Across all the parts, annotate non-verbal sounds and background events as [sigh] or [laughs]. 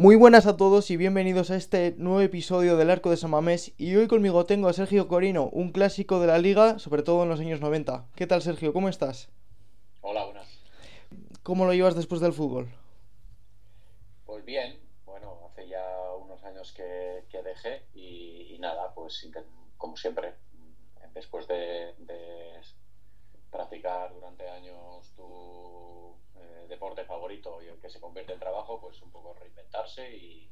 Muy buenas a todos y bienvenidos a este nuevo episodio del Arco de Samamés y hoy conmigo tengo a Sergio Corino, un clásico de la liga, sobre todo en los años 90. ¿Qué tal Sergio? ¿Cómo estás? Hola, buenas. ¿Cómo lo llevas después del fútbol? Pues bien, bueno, hace ya unos años que, dejé y, nada, pues como siempre, después de, practicar durante años tu deporte favorito y el que se convierte en trabajo, pues un poco reinventarse y,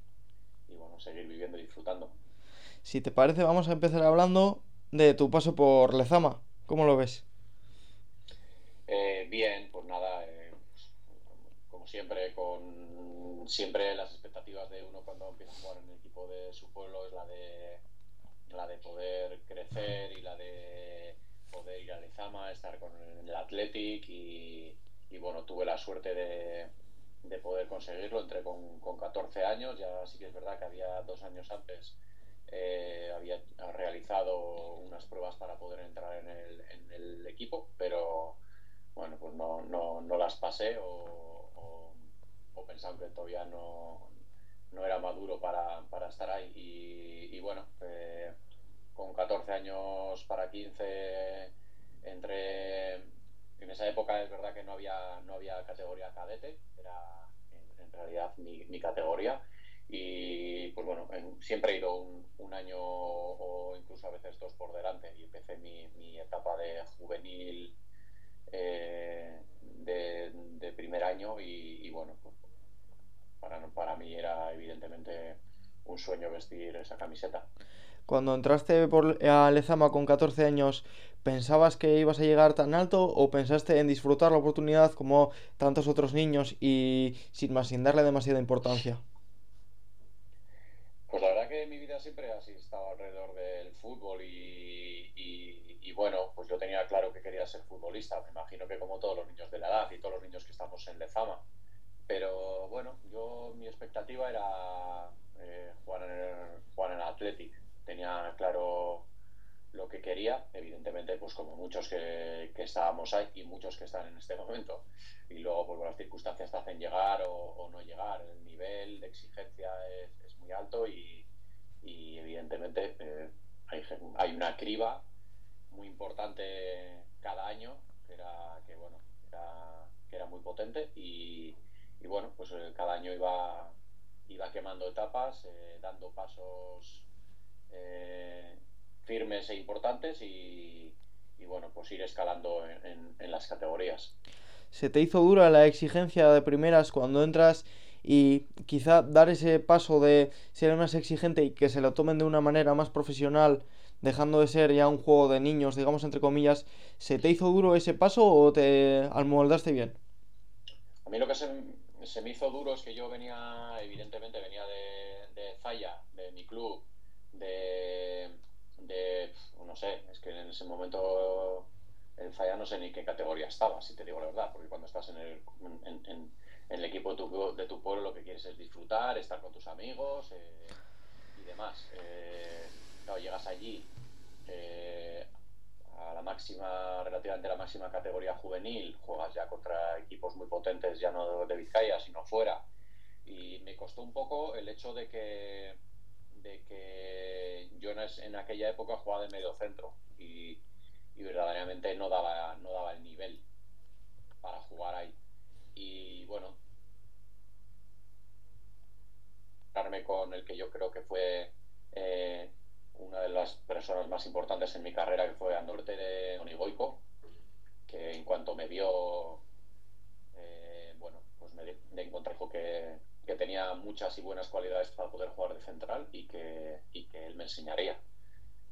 bueno, seguir viviendo y disfrutando. Si te parece, vamos a empezar hablando de tu paso por Lezama. ¿Cómo lo ves? Eh, bien, pues nada, eh, como siempre, con siempre las expectativas de uno cuando empieza a jugar en el equipo de su pueblo es la de la de poder crecer y la de poder ir a Lezama, estar con el Athletic y, bueno, tuve la suerte de, poder conseguirlo, entré con, con, 14 años, ya sí que es verdad que había dos años antes eh, había realizado unas pruebas para poder entrar en el, en el equipo, pero bueno, pues no, no, no las pasé o, o, que todavía no, no era maduro para, para estar ahí. Y, bueno, eh, con 14 años para 15 entre en esa época es verdad que no había no había categoría cadete era en, realidad mi, mi, categoría y pues bueno siempre he ido un, año o incluso a veces dos por delante y empecé mi, mi etapa de juvenil eh, de, primer año y, y bueno pues para, para mí era evidentemente un sueño vestir esa camiseta. Cuando entraste por, a Lezama con 14 años, ¿pensabas que ibas a llegar tan alto o pensaste en disfrutar la oportunidad como tantos otros niños y sin más, sin darle demasiada importancia? Pues la verdad que mi vida siempre ha estado alrededor del fútbol y, bueno, pues yo tenía claro que quería ser futbolista. Me imagino que como todos los niños de la edad y todos los niños que estamos en Lezama. Pero bueno, yo mi expectativa era eh, jugar, en el, jugar en el Athletic. Tenía claro lo que quería, evidentemente, pues como muchos que, estábamos ahí y muchos que están en este momento. Y luego, pues las circunstancias te hacen llegar o, no llegar. El nivel de exigencia es, muy alto y, evidentemente eh, hay, una criba muy importante cada año que era que bueno era, que era muy potente y, y bueno, pues eh, cada año iba, iba quemando etapas, eh, dando pasos eh, firmes e importantes y, y, bueno, pues ir escalando en, en, las categorías. ¿Se te hizo dura la exigencia de primeras cuando entras y quizá dar ese paso de ser más exigente y que se lo tomen de una manera más profesional, dejando de ser ya un juego de niños, digamos entre comillas, ¿se te hizo duro ese paso o te almoldaste bien? A mí lo que se, se me hizo duro es que yo venía, evidentemente, venía de, de Zaya, de mi club, de, de, no sé, es que en ese momento en Zaya no sé ni qué categoría estaba, si te digo la verdad, porque cuando estás en el, en, en, en el equipo de tu, de tu, pueblo lo que quieres es disfrutar, estar con tus amigos eh, y demás. Eh, claro, llegas allí eh, a la máxima, relativamente a la máxima categoría juvenil, juegas ya contra equipos muy potentes, ya no de Vizcaya, sino fuera. Y me costó un poco el hecho de que, de que yo en aquella época jugaba de medio centro y, verdaderamente no daba, no daba el nivel para jugar ahí. Y bueno, con el que yo creo que fue eh, una de las personas más importantes en mi carrera, que fue Andorte de Onigoico, que en cuanto me vio, eh, bueno, pues me, encontré que, que, tenía muchas y buenas cualidades para poder jugar de central y que, y que él me enseñaría.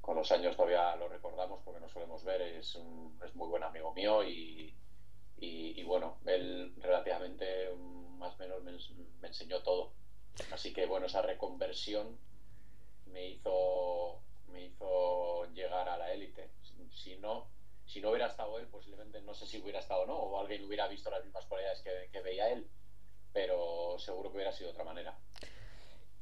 Con los años todavía lo recordamos porque nos solemos ver, es, un, es muy buen amigo mío y, y, y, bueno, él relativamente más o menos me, me enseñó todo. Así que bueno, esa reconversión me hizo, me hizo llegar a la élite. Si no, si no hubiera estado él, posiblemente no sé si hubiera estado o no, o alguien hubiera visto las mismas cualidades que, que veía él, pero seguro que hubiera sido de otra manera.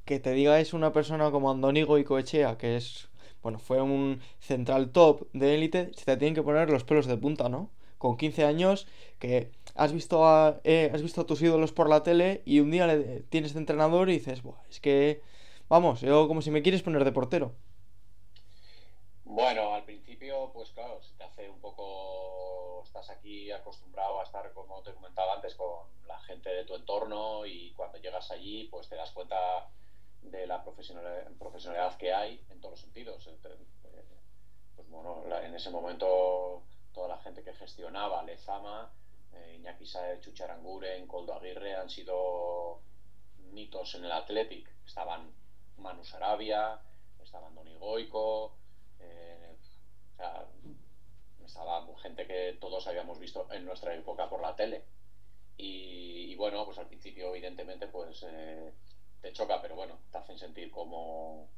Que te diga es una persona como Andonigo y Coechea, que es, bueno, fue un central top de élite, se te tienen que poner los pelos de punta, ¿no? con 15 años que has visto a, eh, has visto a tus ídolos por la tele y un día le, tienes de entrenador y dices, Buah, es que, vamos, yo como si me quieres poner de portero. Bueno, al principio, pues claro, se te hace un poco, estás aquí acostumbrado a estar, como te comentaba antes, con la gente de tu entorno y cuando llegas allí, pues te das cuenta de la profesionalidad que hay en todos los sentidos. Eh, pues bueno, en ese momento toda la gente que gestionaba Lezama, eh, Iñaki Saez, Chucharanguren, Coldo Aguirre han sido mitos en el Athletic. Estaban Manu Sarabia, estaban Doni Goico, eh, o sea, estaba gente que todos habíamos visto en nuestra época por la tele. Y, bueno, pues al principio evidentemente pues eh, te choca, pero bueno, te hacen sentir como,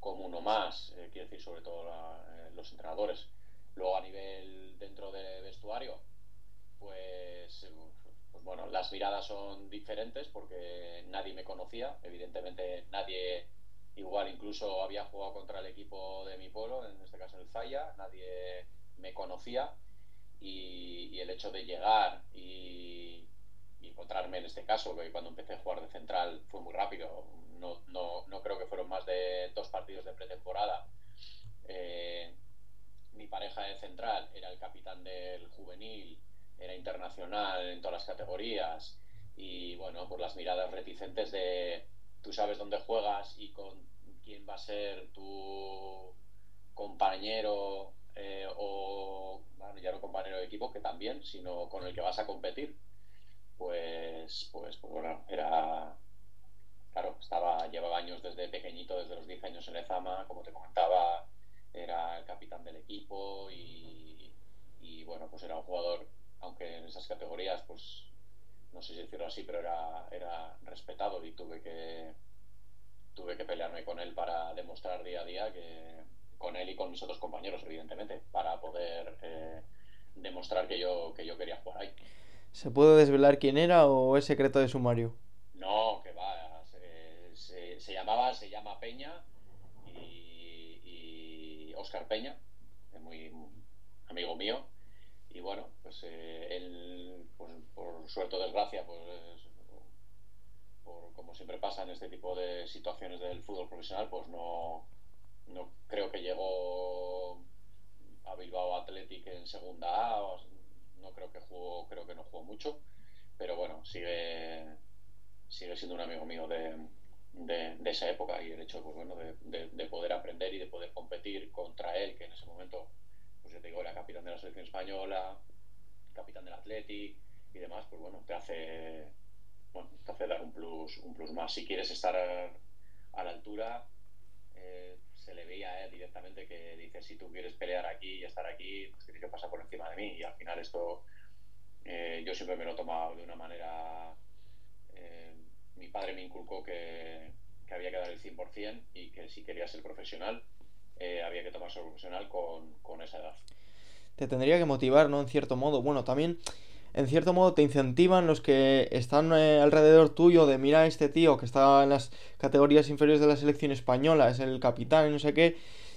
como uno más, eh, quiero decir sobre todo eh, los entrenadores. Luego a nivel dentro del vestuario, pues, pues bueno, las miradas son diferentes porque nadie me conocía, evidentemente nadie igual incluso había jugado contra el equipo de mi pueblo, en este caso el Zaya, nadie me conocía y, el hecho de llegar y, encontrarme en este caso, que cuando empecé a jugar de central fue muy rápido, no, no, no creo que fueron más de dos partidos de pretemporada. Eh, mi pareja de central era el capitán del juvenil, era internacional en todas las categorías y bueno, por las miradas reticentes de tú sabes dónde juegas y con quién va a ser tu compañero eh, o bueno, ya no compañero de equipo que también, sino con el que vas a competir. Pues, pues, pues bueno, era claro, estaba, llevaba años desde pequeñito, desde los 10 años en Ezama, como te comentaba, era el capitán del equipo y, y bueno, pues era un jugador, aunque en esas categorías, pues no sé si decirlo así, pero era, era respetado y tuve que tuve que pelearme con él para demostrar día a día que con él y con mis otros compañeros, evidentemente, para poder eh, demostrar que yo, que yo quería jugar ahí. ¿Se puede desvelar quién era o es secreto de sumario? No, que va, se, se, llamaba, se llama Peña y, y Oscar Peña, es muy amigo mío, y bueno, pues eh, él, pues, por suerte o desgracia, pues por, como siempre pasa en este tipo de situaciones del fútbol profesional, pues no, no creo que llegó a Bilbao Athletic en segunda A, no creo que jugó, creo que no jugó mucho, pero bueno, sigue, sigue siendo un amigo mío de, de, esa época y el hecho pues, bueno, de, de, poder aprender y de poder competir contra él, que en ese momento te digo, era capitán de la selección española, capitán del Athletic y demás, pues bueno, te hace, bueno, te hace dar un plus, un plus más. Si quieres estar a, la altura, eh, se le veía él directamente que dice, si tú quieres pelear aquí y estar aquí, pues tienes que pasar por encima de mí. Y al final esto eh, yo siempre me lo he tomado de una manera... Eh, mi padre me inculcó que, que había que dar el 100% y que si quería ser profesional, eh, había que tomarse profesional con, con esa edad. Te tendría que motivar, ¿no? En cierto modo. Bueno, también en cierto modo te incentivan los que están eh, alrededor tuyo de mira a este tío que está en las categorías inferiores de la selección española, es el capitán y no sé qué,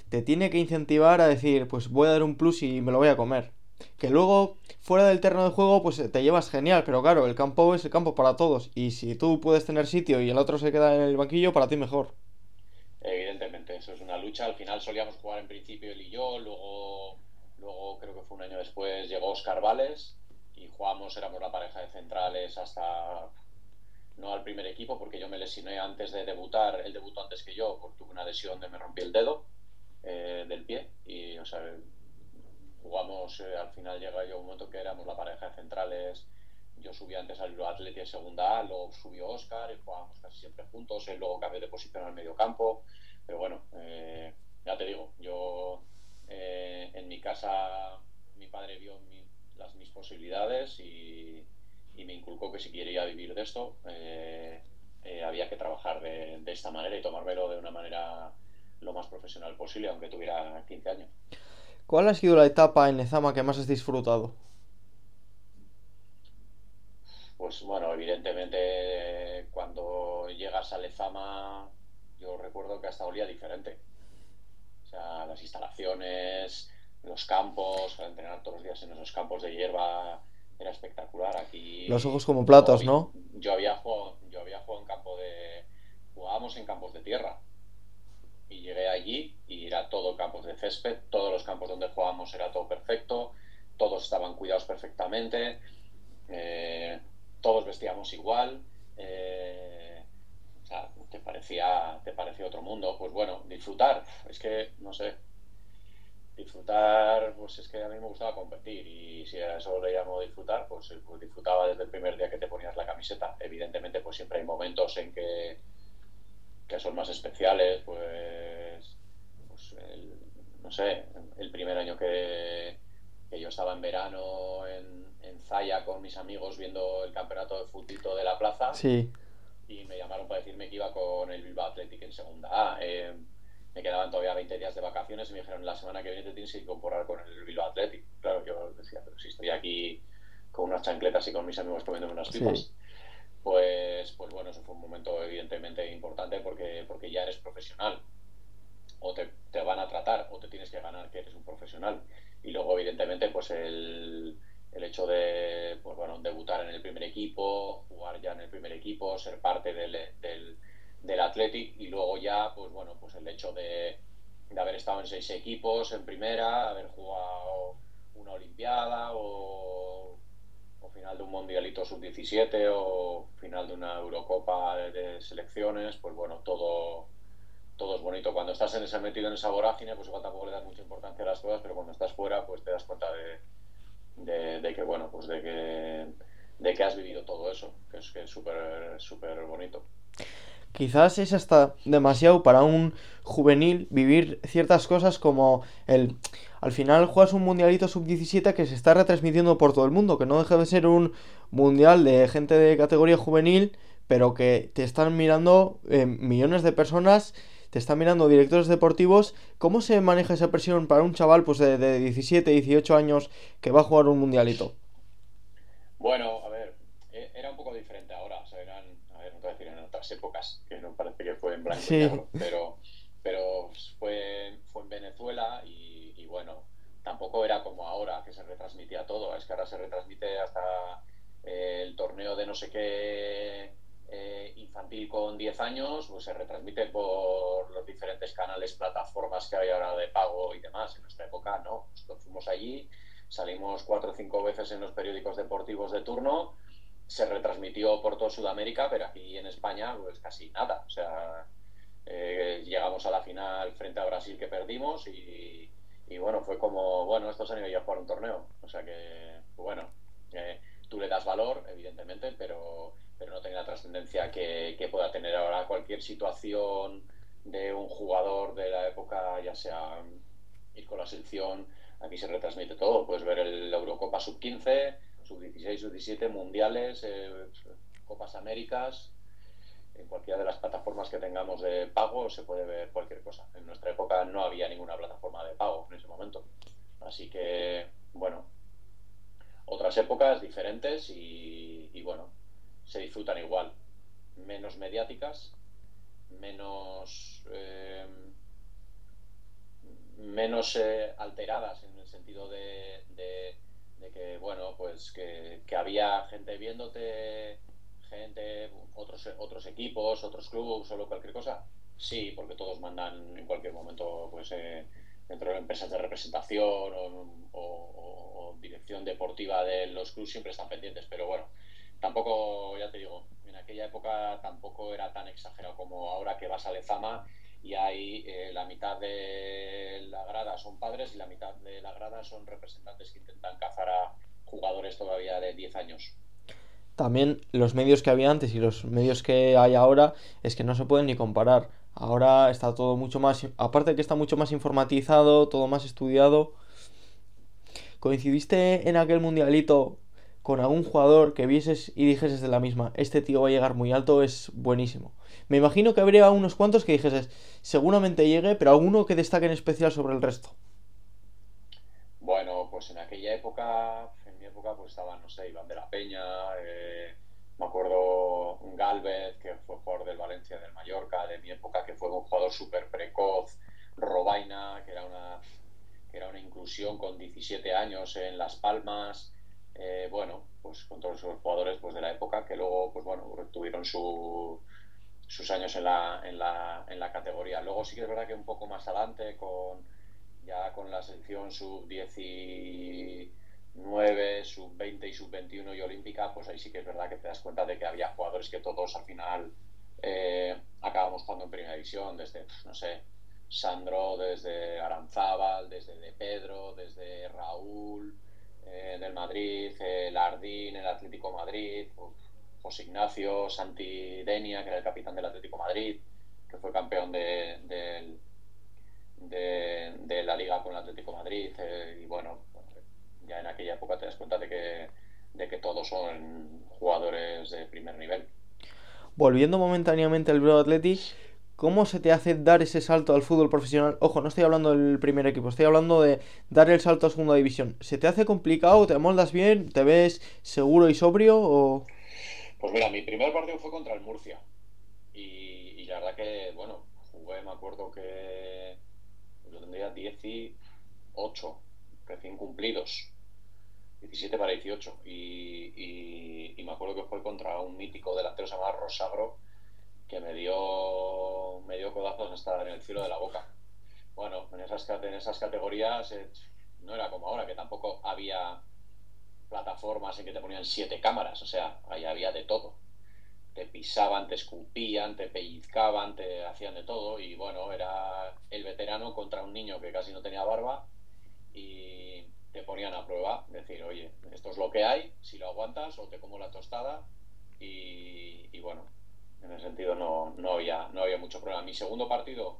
te tiene que incentivar a decir, pues voy a dar un plus y me lo voy a comer. Que luego, fuera del terreno de juego, pues te llevas genial, pero claro, el campo es el campo para todos. Y si tú puedes tener sitio y el otro se queda en el banquillo, para ti mejor. Evidentemente, eso es una lucha. Al final solíamos jugar en principio él y yo, luego, luego creo que fue un año después llegó Oscar Vales y jugamos, éramos la pareja de centrales hasta no al primer equipo porque yo me lesioné antes de debutar, él debutó antes que yo porque tuve una lesión de me rompí el dedo eh, del pie y o sea, jugamos, eh, al final llega yo un momento que éramos la pareja de centrales, yo subí antes al Atleti de segunda A, luego subió Oscar jugábamos casi siempre juntos, luego cambió de posición al medio campo, pero bueno, eh, ya te digo, yo en mi casa mi padre vio mi, las, mis posibilidades y, me inculcó que si quería vivir de esto eh, eh, había que trabajar de, esta manera y tomármelo de una manera lo más profesional posible, aunque tuviera 15 años. ¿Cuál ha sido la etapa en Lezama que más has disfrutado? Pues bueno, evidentemente cuando llegas a Lezama yo recuerdo que hasta olía diferente. O sea, las instalaciones, los campos, entrenar todos los días en esos campos de hierba era espectacular. Aquí los ojos como platos, ¿no? Yo había jugado, yo había jugado en campo de jugábamos en campos de tierra y llegué allí y era todo campos de césped, todos los campos donde jugábamos era todo perfecto, todos estaban cuidados perfectamente, eh, todos vestíamos igual. Eh, o sea, te parecía, te parecía otro mundo. Pues bueno, disfrutar, es que, no sé, disfrutar, pues es que a mí me gustaba competir y si a eso le llamo disfrutar, pues, pues, disfrutaba desde el primer día que te ponías la camiseta. Evidentemente, pues siempre hay momentos en que, que son más especiales, pues, pues no sé, el primer año que, que yo estaba en verano en, en, Zaya con mis amigos viendo el campeonato de fútbol de la plaza. Sí. Y me llamaron para decirme que iba con el Bilbao Athletic en segunda A. Eh, me quedaban todavía 20 días de vacaciones y me dijeron, la semana que viene te tienes que incorporar con el Bilbao Athletic. Claro, yo decía, pero si estoy aquí con unas chancletas y con mis amigos comiéndome unas pipas. Pues, pues bueno, eso fue un momento evidentemente importante porque, porque ya eres profesional. O te, te van a tratar o te tienes que ganar que eres un profesional. Y luego, evidentemente, pues el, el hecho de pues bueno, debutar en el primer equipo, jugar ya en el primer equipo, ser parte del, del del Athletic y luego ya, pues bueno, pues el hecho de, de haber estado en seis equipos en primera, haber jugado una Olimpiada o, o final de un Mundialito Sub-17 o final de una Eurocopa de, selecciones, pues bueno, todo, todo es bonito. Cuando estás en ese metido en esa vorágine, pues igual tampoco le das mucha importancia a las cosas, pero cuando estás fuera, pues te das cuenta de, de, que, bueno, pues de que, de que has vivido todo eso, que es que súper, súper bonito. Quizás es hasta demasiado para un juvenil vivir ciertas cosas como el... Al final juegas un mundialito sub-17 que se está retransmitiendo por todo el mundo, que no deja de ser un mundial de gente de categoría juvenil, pero que te están mirando eh, millones de personas, te están mirando directores deportivos. ¿Cómo se maneja esa presión para un chaval pues, de, de 17, 18 años que va a jugar un mundialito? Bueno, a ver, e-, era un poco diferente ahora, o sea, eran, a ver, no te voy a decir en otras épocas, que no parece que fue en blanco sí. y negro, pero, pero fue, fue en Venezuela y, y, bueno, tampoco era como ahora, que se retransmitía todo, es que ahora se retransmite hasta el torneo de no sé qué con 10 años, pues se retransmite por los diferentes canales, plataformas que hay ahora de pago y demás. En nuestra época no, nosotros fuimos allí, salimos cuatro o cinco veces en los periódicos deportivos de turno, se retransmitió por toda Sudamérica, pero aquí en España pues casi nada. O sea, eh, llegamos a la final frente a Brasil que perdimos y, y, bueno, fue como, bueno, estos han ido ya a jugar un torneo. O sea que, bueno, eh, tú le das valor, evidentemente, pero, pero no tiene la trascendencia que, pueda tener ahora cualquier situación de un jugador de la época, ya sea ir con la selección, aquí se retransmite todo, puedes ver el Eurocopa Sub-15, sub-16, sub-17, mundiales, eh, Copas Américas, en cualquiera de las plataformas que tengamos de pago se puede ver cualquier cosa. En nuestra época no había ninguna plataforma de pago en ese momento. Así que, bueno, otras épocas diferentes y bueno, se disfrutan igual. Menos mediáticas, menos... Eh, menos eh, alteradas en el sentido de, de que, bueno, pues que, que, había gente viéndote, gente, otros, otros equipos, otros clubes, solo cualquier cosa. Sí, porque todos mandan en cualquier momento, pues, eh, dentro de empresas de representación o, o, o, dirección deportiva de los clubes siempre están pendientes, pero bueno, tampoco, ya te digo, en aquella época tampoco era tan exagerado como ahora que vas a Lezama y hay eh, la mitad de la grada son padres y la mitad de la grada son representantes que intentan cazar a jugadores todavía de 10 años. También los medios que había antes y los medios que hay ahora es que no se pueden ni comparar. Ahora está todo mucho más, aparte de que está mucho más informatizado, todo más estudiado. ¿Coincidiste en aquel mundialito con algún jugador que vieses y dijeses de la misma, este tío va a llegar muy alto, es buenísimo? Me imagino que habría unos cuantos que dijeses, seguramente llegue, pero alguno que destaque en especial sobre el resto. Bueno, pues en aquella época, en mi época, pues estaban, no sé, Iván de la Peña, eh, me acuerdo Galvez, que fue jugador del Valencia, del Mallorca, de mi época, que fue un jugador súper precoz, Robaina, que era una que era una inclusión con 17 años en Las Palmas, eh, bueno, pues con todos esos jugadores pues, de la época que luego, pues bueno, tuvieron su, sus años en la, en, la, en la categoría. Luego sí que es verdad que un poco más adelante, con ya con la selección sub-19, sub-20 y sub-21 y olímpica, pues ahí sí que es verdad que te das cuenta de que había jugadores que todos al final eh, acabamos jugando en primera división, desde, no sé, Sandro, desde Aranzábal, desde De Pedro, desde Raúl, eh, del Madrid, el Lardín, el Atlético Madrid, José Ignacio, Santi Denia, que era el capitán del Atlético Madrid, que fue campeón de, de, la liga con el Atlético Madrid. Eh, y bueno, ya en aquella época te das cuenta de que, de que todos son jugadores de primer nivel. Volviendo momentáneamente al Bro Athletic, ¿Cómo se te hace dar ese salto al fútbol profesional? Ojo, no estoy hablando del primer equipo, estoy hablando de dar el salto a segunda división. ¿Se te hace complicado? ¿Te moldas bien? ¿Te ves seguro y sobrio? Pues mira, mi primer partido fue contra el Murcia. Y, la verdad que, bueno, jugué, me acuerdo que yo tendría 18 recién cumplidos. 17 para 18. Y, y, me acuerdo que fue contra un mítico delantero llamado Rosagro que me dio, me dio codazos hasta en el cielo de la boca. Bueno, en esas, en esas categorías eh, no era como ahora, que tampoco había plataformas en que te ponían siete cámaras, o sea, ahí había de todo. Te pisaban, te escupían, te pellizcaban, te hacían de todo y bueno, era el veterano contra un niño que casi no tenía barba y te ponían a prueba, decir, oye, esto es lo que hay, si lo aguantas o te como la tostada y bueno, en ese sentido no, no, había, no había mucho problema. Mi segundo partido,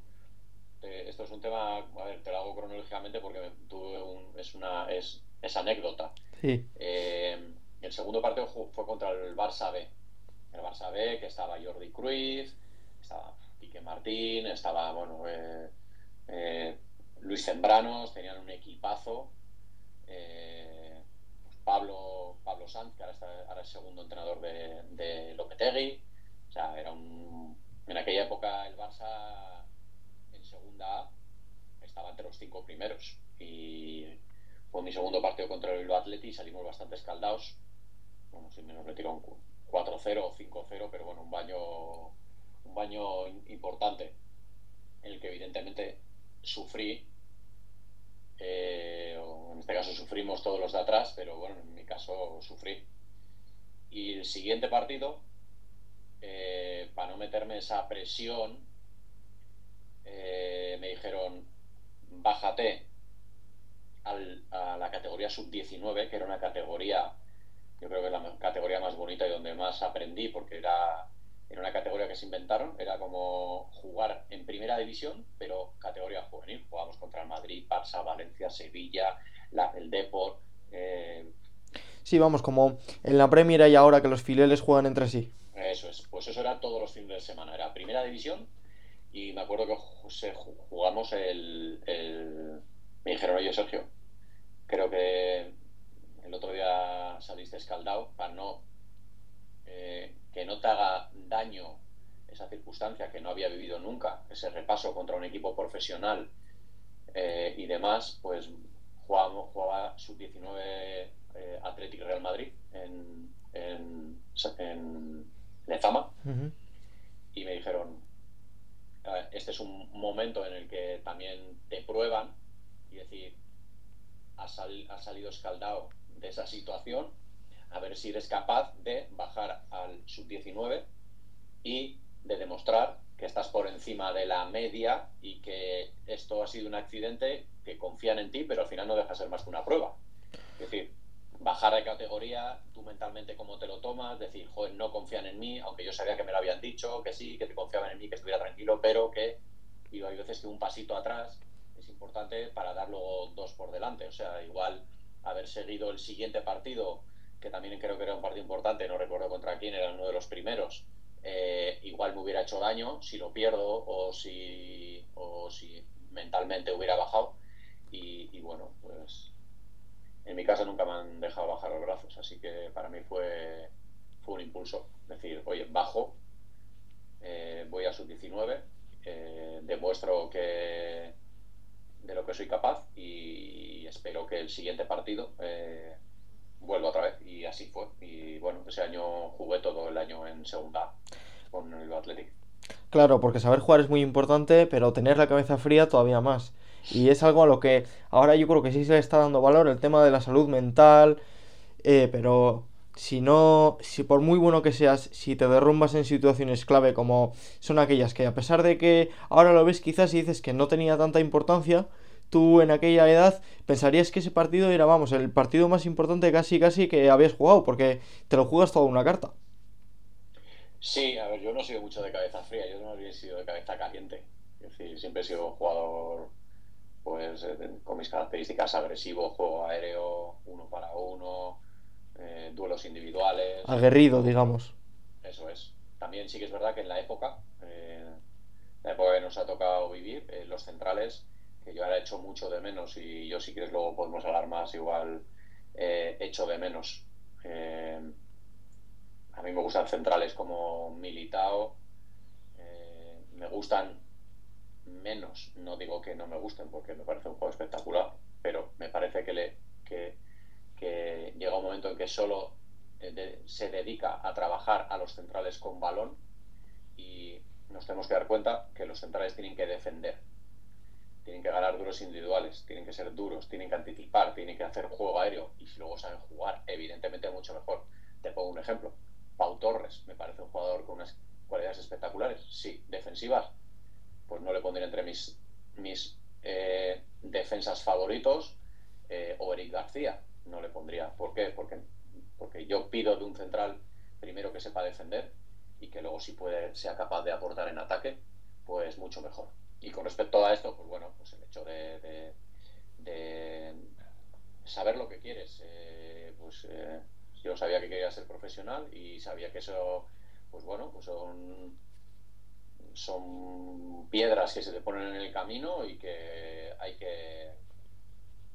eh, esto es un tema, a ver, te lo hago cronológicamente porque tuve un, es una es, es anécdota. Eh, el segundo partido fue contra el Barça B. El Barça B, que estaba Jordi Cruz, estaba Pique Martín, estaba, bueno, eh, Luis Zembranos, tenían un equipazo. Pues Pablo, Pablo Sanz, que ahora, está, ahora es segundo entrenador de, de Lopetegui era un... En aquella época el Barça en segunda estaba entre los cinco primeros y fue mi segundo partido contra el Atleti y salimos bastante escaldados. Bueno, si menos metieron 4-0 o 5-0, pero bueno, un baño, un baño importante el que evidentemente sufrí. Eh, en este caso sufrimos todos los de atrás, pero bueno, en mi caso sufrí. Y el siguiente partido eh, para no meterme esa presión, eh, me dijeron, bájate a la categoría sub-19, que era una categoría, yo creo que es la categoría más bonita y donde más aprendí, porque era, era una categoría que se inventaron, era como jugar en primera división, pero categoría juvenil. Jugábamos contra Madrid, Barça, Valencia, Sevilla, la, el Deport. Eh... Sí, vamos, como en la Premier y ahora que los filiales juegan entre sí. Eso es, pues eso era todos los fines de semana. Era primera división y me acuerdo que jugamos el, Me dijeron, oye Sergio, creo que el otro día saliste escaldado para no... Eh, que no te haga daño esa circunstancia que no había vivido nunca, ese repaso contra un equipo profesional eh, y demás, pues jugaba, jugaba sub-19 eh, Athletic Real Madrid en, en de fama y me dijeron, este es un momento en el que también te prueban y decir, has, salido escaldado de esa situación, a ver si eres capaz de bajar al sub-19 y de demostrar que estás por encima de la media y que esto ha sido un accidente, que confían en ti, pero al final no deja ser más que una prueba. Es decir, bajar de categoría, tú mentalmente cómo te lo tomas, decir, joder, no confían en mí, aunque yo sabía que me lo habían dicho, que sí, que te confiaban en mí, que estuviera tranquilo, pero que y hay veces que un pasito atrás es importante para dar luego dos por delante. O sea, igual haber seguido el siguiente partido, que también creo que era un partido importante, no recuerdo contra quién, era uno de los primeros, eh, igual me hubiera hecho daño si lo pierdo o si, o si mentalmente hubiera bajado. y bueno, pues en mi casa nunca me han dejado bajar los brazos, así que para mí fue, fue un impulso. Decir, oye, bajo, eh, voy a sub-19, eh, demuestro que, de lo que soy capaz y espero que el siguiente partido eh, vuelva otra vez. Y así fue. Y bueno, ese año jugué todo el año en segunda con el Athletic. Claro, porque saber jugar es muy importante, pero tener la cabeza fría todavía más. Y es algo a lo que ahora yo creo que sí se le está dando valor, el tema de la salud mental, eh, pero si no, si por muy bueno que seas, si te derrumbas en situaciones clave como son aquellas que a pesar de que ahora lo ves quizás y dices que no tenía tanta importancia, tú en aquella edad pensarías que ese partido era, vamos, el partido más importante casi casi que habías jugado, porque te lo juegas toda una carta. Sí, a ver, yo no he sido mucho de cabeza fría, yo no he sido de cabeza caliente. Es decir, siempre he sido un jugador pues eh, con mis características agresivo, juego aéreo, uno para uno, eh, duelos individuales. Aguerrido, digamos. Eso es. También sí que es verdad que en la época, eh, la época que nos ha tocado vivir, los centrales, que yo ahora he hecho mucho de menos y yo si quieres luego podemos hablar más, igual hecho de menos. a mí me gustan centrales como Militao, me gustan menos, no digo que no me gusten porque me parece un juego espectacular, pero me parece que, le, que, llega un momento en que solo eh, se dedica a trabajar a los centrales con balón y nos tenemos que dar cuenta que los centrales tienen que defender, tienen que ganar duros individuales, tienen que ser duros, tienen que anticipar, tienen que hacer juego aéreo y si luego saben jugar, evidentemente mucho mejor. Te pongo un ejemplo. Pau Torres me parece un jugador con unas cualidades espectaculares, sí, defensivas, pues no le pondría entre mis, mis eh, defensas favoritos eh, o Eric García. No le pondría. ¿Por qué? Porque, porque yo pido de un central primero que sepa defender y que luego si puede sea capaz de aportar en ataque, pues mucho mejor. Y con respecto a esto, pues bueno, pues el hecho de, saber lo que quieres. Eh, pues yo sabía que quería ser profesional y sabía que eso, pues bueno, pues son son piedras que se te ponen en el camino y que hay que,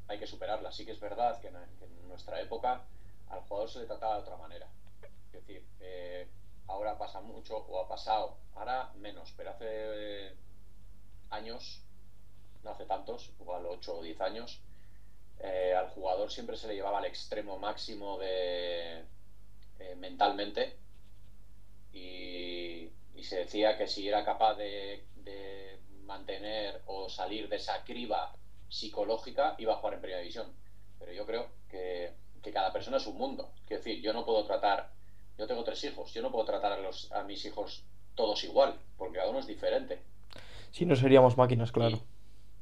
hay que superarlas. Sí que es verdad que en, nuestra época al jugador se le trataba de otra manera. Es decir, eh, ahora pasa mucho o ha pasado, ahora menos, pero hace años, no hace tantos, igual 8 o 10 años, eh, al jugador siempre se le llevaba al extremo máximo de eh, mentalmente y y se decía que si era capaz de, mantener o salir de esa criba psicológica, iba a jugar en primera división. Pero yo creo que, cada persona es un mundo. Es decir, yo no puedo tratar, yo tengo tres hijos, yo no puedo tratar a, los, a mis hijos todos igual, porque cada uno es diferente. Si no seríamos máquinas, claro.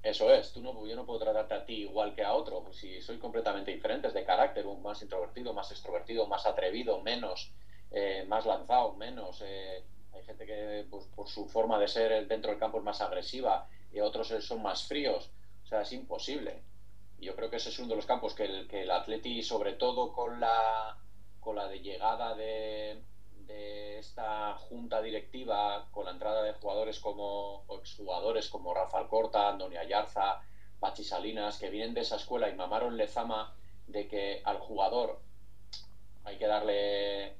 eso es, tú no, yo no puedo tratarte a ti igual que a otro, si soy completamente diferentes de carácter, un más introvertido, más extrovertido, más atrevido, menos, eh, más lanzado, menos, eh, hay gente que pues, por su forma de ser dentro del campo es más agresiva y otros son más fríos. O sea, es imposible. Yo creo que ese es uno de los campos que el, que el Atleti, sobre todo con la, con la de llegada de, esta junta directiva, con la entrada de jugadores como exjugadores como Rafael Corta, Antonio Ayarza, Pachi Salinas, que vienen de esa escuela y mamaron lezama de que al jugador hay que darle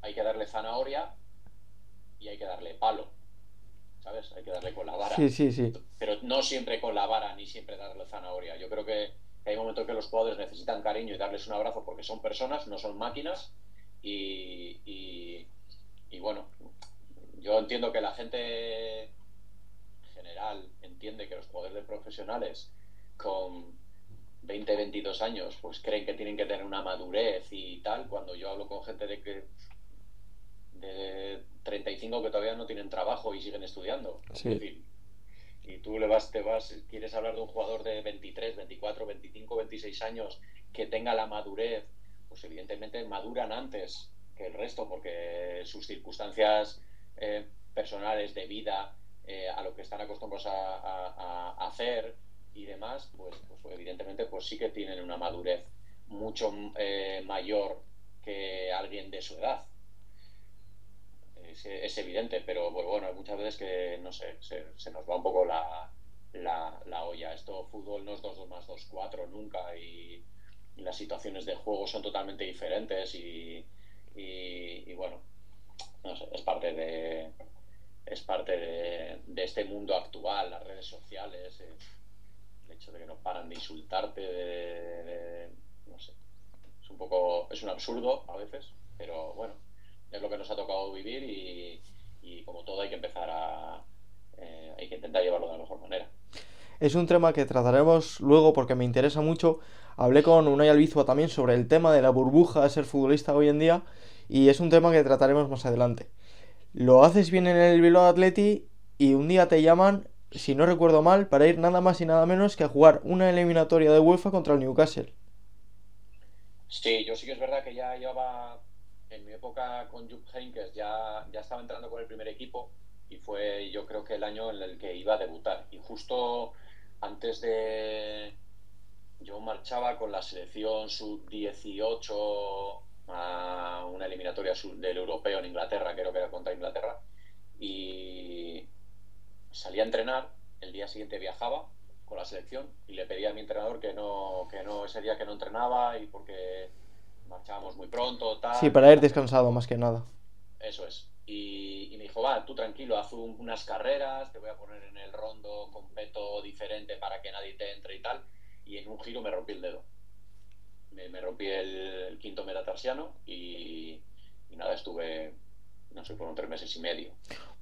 hay que darle zanahoria y hay que darle palo. ¿Sabes? Hay que darle con la vara. Sí, sí, sí. Pero no siempre con la vara ni siempre darle zanahoria. Yo creo que hay momentos que los jugadores necesitan cariño y darles un abrazo porque son personas, no son máquinas. Y, y, bueno, yo entiendo que la gente en general entiende que los jugadores de profesionales con 20, 22 años, pues creen que tienen que tener una madurez y tal. Cuando yo hablo con gente de que de 35 que todavía no tienen trabajo y siguen estudiando. y tú le vas, te vas, quieres hablar de un jugador de 23, 24, 25, 26 años que tenga la madurez, pues evidentemente maduran antes que el resto, porque sus circunstancias eh, personales de vida, eh, a lo que están acostumbrados a, hacer y demás, pues, pues, evidentemente pues sí que tienen una madurez mucho eh, mayor que alguien de su edad es, evidente, pero pues, bueno, muchas veces que, no sé, se, nos va un poco la, la, olla. Esto, fútbol no es 2, 2 más 2, 4 nunca y, las situaciones de juego son totalmente diferentes y, y, bueno, no sé, es parte de es parte de, este mundo actual, las redes sociales. Eh, el hecho de que no paran de insultarte, de, no sé, es un poco, es un absurdo a veces, pero bueno, es lo que nos ha tocado vivir y, como todo hay que empezar a, eh, hay que intentar llevarlo de la mejor manera. Es un tema que trataremos luego porque me interesa mucho. Hablé con Unai Albizua también sobre el tema de la burbuja de ser futbolista hoy en día y es un tema que trataremos más adelante. Lo haces bien en el Bilbao Atleti y un día te llaman, si no recuerdo mal, para ir nada más y nada menos que a jugar una eliminatoria de UEFA contra el Newcastle. Sí, yo sí que es verdad que ya llevaba en mi época con Jupp Heynckes ya, ya estaba entrando con el primer equipo y fue yo creo que el año en el que iba a debutar. Y justo antes de... Yo marchaba con la selección sub-18 a una eliminatoria del europeo en Inglaterra, creo que era contra Inglaterra, y salía a entrenar, el día siguiente viajaba con la selección y le pedía a mi entrenador que no, que no ese día que no entrenaba y porque marchábamos muy pronto, tal. Sí, para ir descansado más que nada. Eso es. Y, me dijo, va, tú tranquilo, haz unas carreras, te voy a poner en el rondo completo diferente para que nadie te entre y tal. Y en un giro me rompí el dedo. Me, rompí el, quinto metatarsiano y, y, nada, estuve, no sé, fueron tres meses y medio.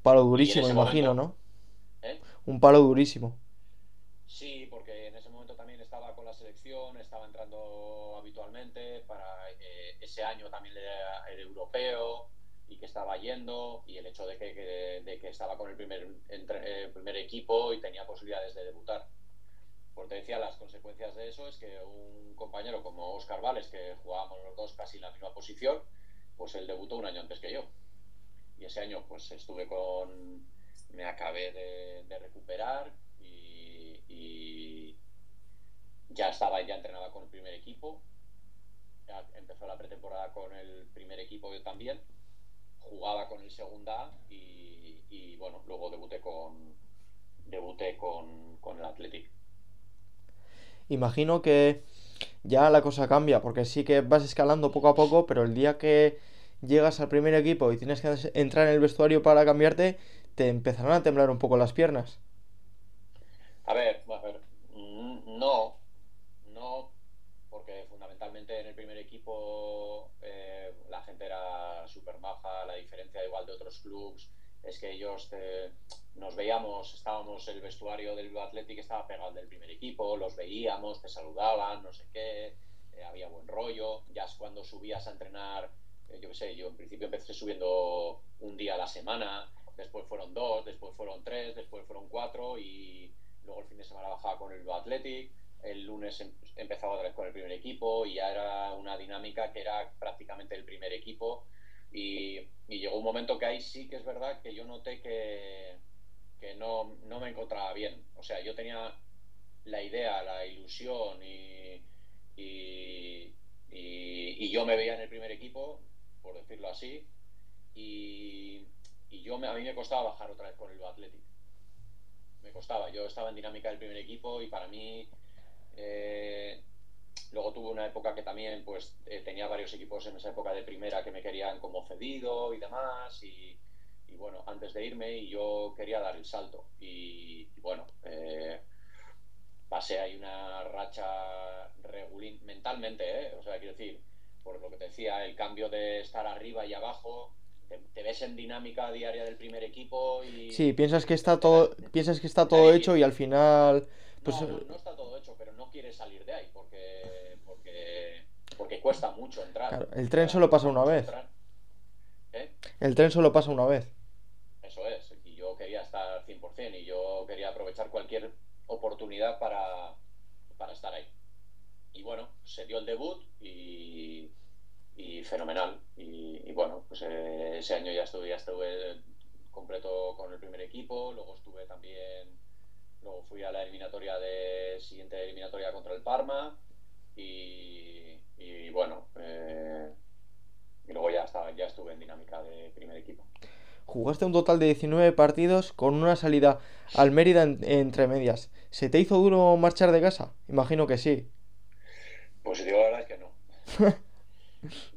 Palo durísimo, imagino, ¿no? ¿Eh? Un palo durísimo. Sí, porque en ese momento también estaba con la selección, estaba entrando habitualmente, para eh, ese año también era el europeo y que estaba yendo y el hecho de que, de que estaba con el primer, entre, eh, primer equipo y tenía posibilidades de debutar. Por te decía, las consecuencias de eso es que un compañero como Oscar Vales, que jugábamos los dos casi en la misma posición, pues él debutó un año antes que yo. Y ese año pues estuve con... me acabé de, recuperar y, y, ya estaba, ya entrenaba con el primer equipo. Ya empezó la pretemporada con el primer equipo yo también jugaba con el segunda y, y bueno, luego debuté con debuté con, con el Athletic. Imagino que ya la cosa cambia, porque sí que vas escalando poco a poco, pero el día que llegas al primer equipo y tienes que entrar en el vestuario para cambiarte, te empezarán a temblar un poco las piernas. A ver, a ver, no, en el primer equipo eh, la gente era súper maja, la diferencia igual de otros clubs es que ellos nos veíamos, estábamos el vestuario del Athletic estaba pegado del primer equipo, los veíamos, te saludaban, no sé qué, eh, había buen rollo, ya es cuando subías a entrenar, eh, yo qué sé, yo en principio empecé subiendo un día a la semana, después fueron dos, después fueron tres, después fueron cuatro y luego el fin de semana bajaba con el Athletic el lunes em, empezaba otra vez con el primer equipo y ya era una dinámica que era prácticamente el primer equipo y, llegó un momento que ahí sí que es verdad que yo noté que, que no, no, me encontraba bien. O sea, yo tenía la idea, la ilusión y, y, y, yo me veía en el primer equipo, por decirlo así, y, yo a mí me costaba bajar otra vez con el Athletic. Me costaba, yo estaba en dinámica del primer equipo y para mí eh, luego tuve una época que también pues eh, tenía varios equipos en esa época de primera que me querían como cedido y demás y, bueno, antes de irme y yo quería dar el salto. Y, bueno, eh, pasé ahí una racha regulín mentalmente, o sea, quiero decir, por lo que te decía, el cambio de estar arriba y abajo, te, ves en dinámica diaria del primer equipo y... Sí, piensas que está todo, piensas que está todo hecho y al final... Pues... no está todo hecho, pero quiere salir de ahí porque, porque, porque cuesta mucho entrar. el tren solo pasa una vez. ¿Eh? El tren solo pasa una vez. Eso es, y yo quería estar 100% y yo quería aprovechar cualquier oportunidad para, para estar ahí. Y bueno, se dio el debut y, y fenomenal. Y, bueno, pues eh, ese año ya estuve, ya estuve completo con el primer equipo, luego estuve también Luego fui a la eliminatoria de siguiente eliminatoria contra el Parma y, bueno, eh, y luego ya, estaba, ya estuve en dinámica de primer equipo. Jugaste un total de 19 partidos con una salida al Mérida entre medias. ¿Se te hizo duro marchar de casa? Imagino que sí. Pues digo la verdad es que no.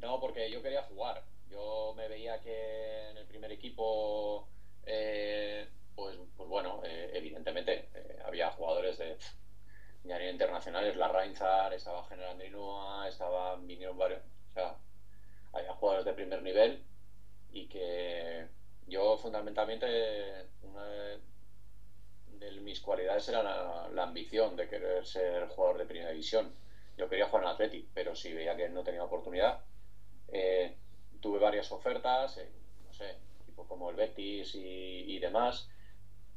[laughs] no, porque yo quería jugar. Yo me veía que en el primer equipo eh, pues, pues bueno, eh, evidentemente eh, había jugadores de, y a nivel internacional es la Reinzar, estaba General Inua, estaba vinieron varios, o sea, había jugadores de primer nivel y que yo fundamentalmente una de, mis cualidades era la, ambición de querer ser jugador de primera división. Yo quería jugar en Athletic, pero si veía que no tenía oportunidad, eh, tuve varias ofertas, no sé, tipo como el Betis y, y demás,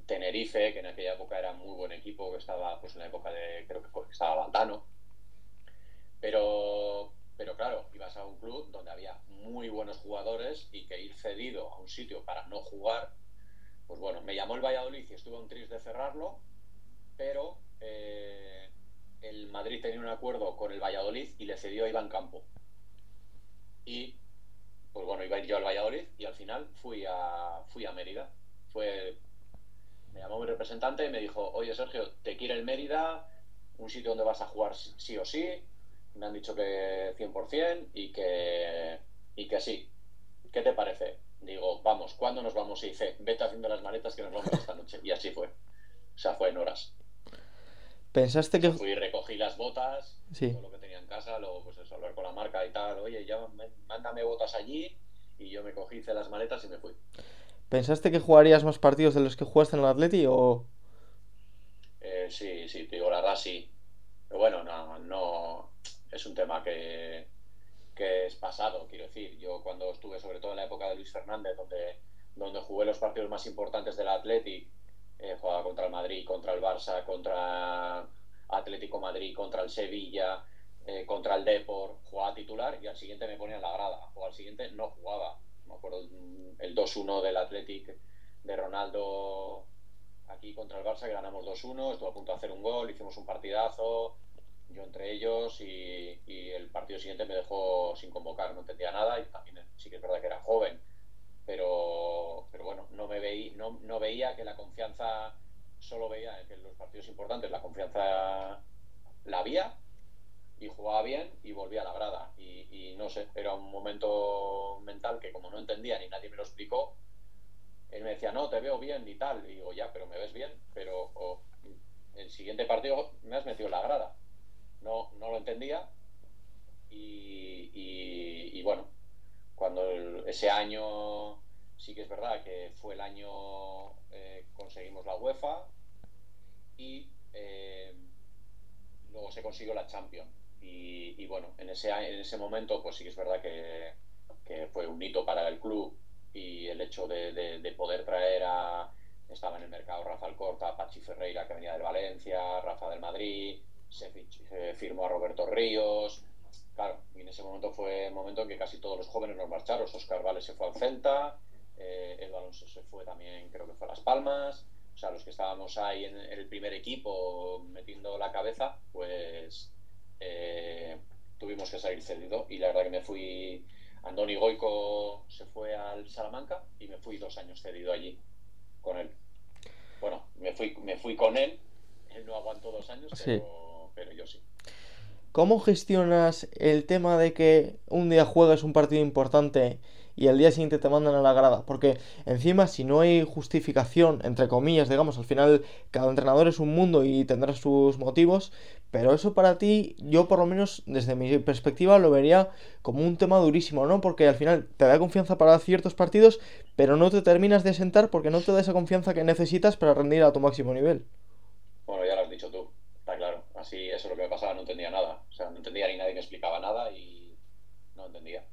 Tenerife, que en aquella época era muy buen equipo, que estaba pues en la época de, creo que estaba Baltano. Pero, pero claro, ibas a un club donde había muy buenos jugadores y que ir cedido a un sitio para no jugar, pues bueno, me llamó el Valladolid y estuve un tris de cerrarlo, pero eh, el Madrid tenía un acuerdo con el Valladolid y le cedió a Iván Campo. Y pues bueno, iba a ir yo al Valladolid y al final fui a, fui a Mérida. Fue me llamó mi representante y me dijo, oye Sergio, te quiere el Mérida, un sitio donde vas a jugar sí o sí, me han dicho que 100% y que, y que sí. ¿Qué te parece? Digo, vamos, ¿cuándo nos vamos? Y dice, vete haciendo las maletas que nos vamos esta noche. Y así fue. O sea, fue en horas. ¿Pensaste que...? Fui, recogí las botas, todo lo que tenía en casa, luego pues eso, hablar con la marca y tal, oye, ya mándame botas allí, y yo me cogí, hice las maletas y me fui. ¿Pensaste que jugarías más partidos de los que jugaste en el Atleti o...? Eh, sí, sí, te digo la verdad, sí. Pero bueno, no, no... Es un tema que, que es pasado, quiero decir. Yo cuando estuve, sobre todo en la época de Luis Fernández, donde, donde jugué los partidos más importantes del Atleti, eh, jugaba contra el Madrid, contra el Barça, contra Atlético Madrid, contra el Sevilla, eh, contra el Depor, jugaba titular y al siguiente me ponía en la grada. O al siguiente no jugaba me acuerdo el 2-1 del Athletic de Ronaldo aquí contra el Barça, que ganamos 2-1, estuvo a punto de hacer un gol, hicimos un partidazo, yo entre ellos, y, el partido siguiente me dejó sin convocar, no entendía nada, y también sí que es verdad que era joven, pero, pero bueno, no, me veí, no, no veía que la confianza, solo veía que en los partidos importantes la confianza la había, y jugaba bien y volvía a la grada. Y, no sé, era un momento mental que como no entendía ni nadie me lo explicó, él me decía, no, te veo bien y tal. Y digo, ya, pero me ves bien, pero el siguiente partido me has metido en la grada. No, no lo entendía. Y, bueno, cuando ese año sí que es verdad que fue el año eh, conseguimos la UEFA y eh, luego se consiguió la Champions y, bueno, en ese, en ese momento pues sí que es verdad que, fue un hito para el club y el hecho de, poder traer a... Estaba en el mercado Rafa Alcorta, Pachi Ferreira que venía del Valencia, Rafa del Madrid, se, firmó a Roberto Ríos. Claro, y en ese momento fue el momento en que casi todos los jóvenes nos marcharon. Oscar Vale se fue al Celta, eh, el Alonso se fue también, creo que fue a Las Palmas. O sea, los que estábamos ahí en el primer equipo metiendo la cabeza, pues eh, tuvimos que salir cedido y la verdad que me fui, Andoni Goico se fue al Salamanca y me fui dos años cedido allí con él. Bueno, me fui, me fui con él, él no aguantó dos años, pero, pero yo sí. ¿Cómo gestionas el tema de que un día juegas un partido importante y al día siguiente te mandan a la grada. Porque encima, si no hay justificación, entre comillas, digamos, al final cada entrenador es un mundo y tendrá sus motivos, pero eso para ti, yo por lo menos desde mi perspectiva lo vería como un tema durísimo, ¿no? Porque al final te da confianza para ciertos partidos, pero no te terminas de sentar porque no te da esa confianza que necesitas para rendir a tu máximo nivel. Bueno, ya lo has dicho tú, está claro. Así, eso es lo que me pasaba, no entendía nada. O sea, no entendía ni nadie me explicaba nada y no entendía.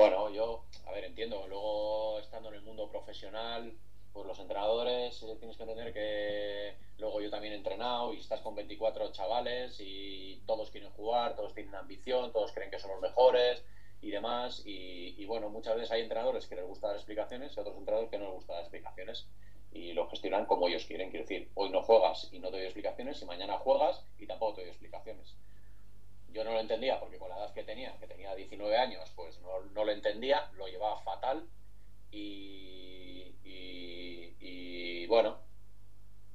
Bueno, yo, a ver, entiendo. Luego, estando en el mundo profesional, pues los entrenadores eh, tienes que entender que luego yo también he entrenado y estás con 24 chavales y todos quieren jugar, todos tienen ambición, todos creen que son los mejores y demás. Y, bueno, muchas veces hay entrenadores que les gusta dar explicaciones y otros entrenadores que no les gusta dar explicaciones y lo gestionan como ellos quieren. Quiero decir, hoy no juegas y no te doy explicaciones y mañana juegas y tampoco te doy explicaciones yo no lo entendía porque con la edad que tenía, que tenía 19 años, pues no, no lo entendía, lo llevaba fatal y, y, bueno,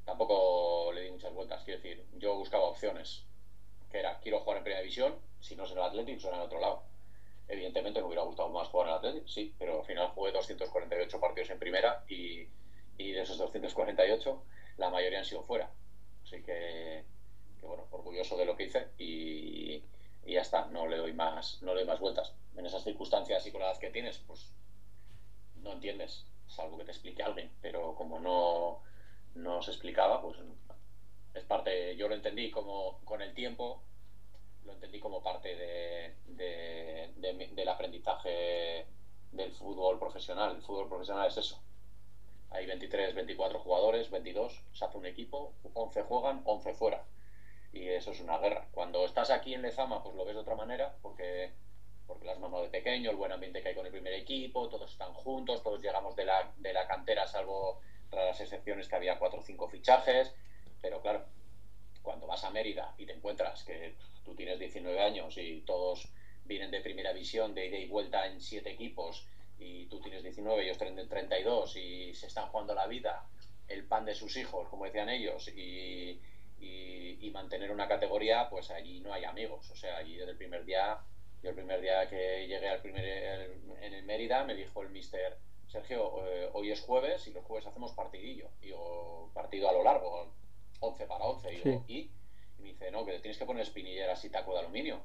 tampoco le di muchas vueltas. Quiero decir, yo buscaba opciones, que era, quiero jugar en Primera División, si no es en el Atlético, será en otro lado. Evidentemente me hubiera gustado más jugar en el Atlético, sí, pero al final jugué 248 partidos en Primera y, y de esos 248 la mayoría han sido fuera. Así que bueno, orgulloso de lo que hice y, y, ya está, no le doy más, no le doy más vueltas. En esas circunstancias y con la edad que tienes, pues no entiendes, salvo que te explique alguien, pero como no, no se explicaba, pues es parte, yo lo entendí como con el tiempo, lo entendí como parte de, del aprendizaje del fútbol profesional. El fútbol profesional es eso. Hay 23, 24 jugadores, 22, se hace un equipo, 11 juegan, 11 fuera. Y eso es una guerra. Cuando estás aquí en Lezama, pues lo ves de otra manera, porque, porque las mamado de pequeño, el buen ambiente que hay con el primer equipo, todos están juntos, todos llegamos de la, de la cantera, salvo raras excepciones que había 4 o 5 fichajes. Pero claro, cuando vas a Mérida y te encuentras que tú tienes 19 años y todos vienen de primera visión, de ida y vuelta en siete equipos, y tú tienes 19, ellos tienen 32 y se están jugando la vida, el pan de sus hijos, como decían ellos, y, y, mantener una categoría, pues allí no hay amigos. O sea, allí desde el primer día, yo el primer día que llegué al primer, en el Mérida, me dijo el mister, Sergio, eh, hoy es jueves y los jueves hacemos partidillo. Digo, partido a lo largo, 11 para 11. Y, digo, ¿y? me dice, no, que tienes que poner espinilleras [laughs] y taco de aluminio.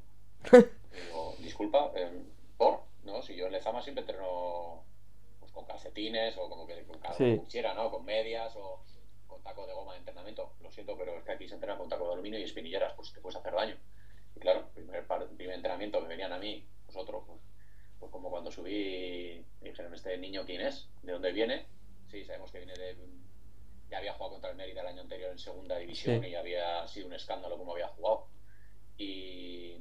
digo, disculpa, em, ¿por? ¿No? Si yo en Lezama siempre entreno pues, con calcetines o como que con cada sí. ¿no? Con medias o con taco de goma de entrenamiento. Lo siento, pero es que aquí se entrena con taco de aluminio y espinilleras, pues te puedes hacer daño. Y claro, el primer, primer entrenamiento que venían a mí, vosotros, pues, pues como cuando subí, me dijeron, ¿este niño quién es? ¿De dónde viene? Sí, sabemos que viene de ya había jugado contra el Mérida el año anterior en segunda división y había sido un escándalo como había jugado. Y,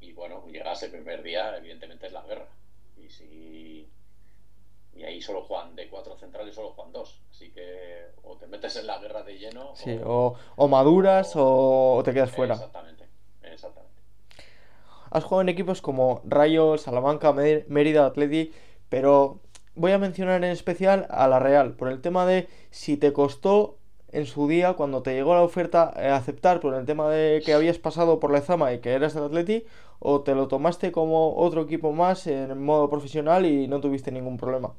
y bueno, llegas el primer día, evidentemente es la guerra. Y si y ahí solo juegan de cuatro centrales, solo juegan dos. Así que o te metes en la guerra de lleno. o, o, maduras o, te quedas fuera. Exactamente, exactamente. Has jugado en equipos como Rayo, Salamanca, Mérida, Atleti, pero voy a mencionar en especial a la Real, por el tema de si te costó en su día, cuando te llegó la oferta, eh, aceptar por el tema de que habías pasado por la Zama y que eras el Atleti, o te lo tomaste como otro equipo más en modo profesional y no tuviste ningún problema.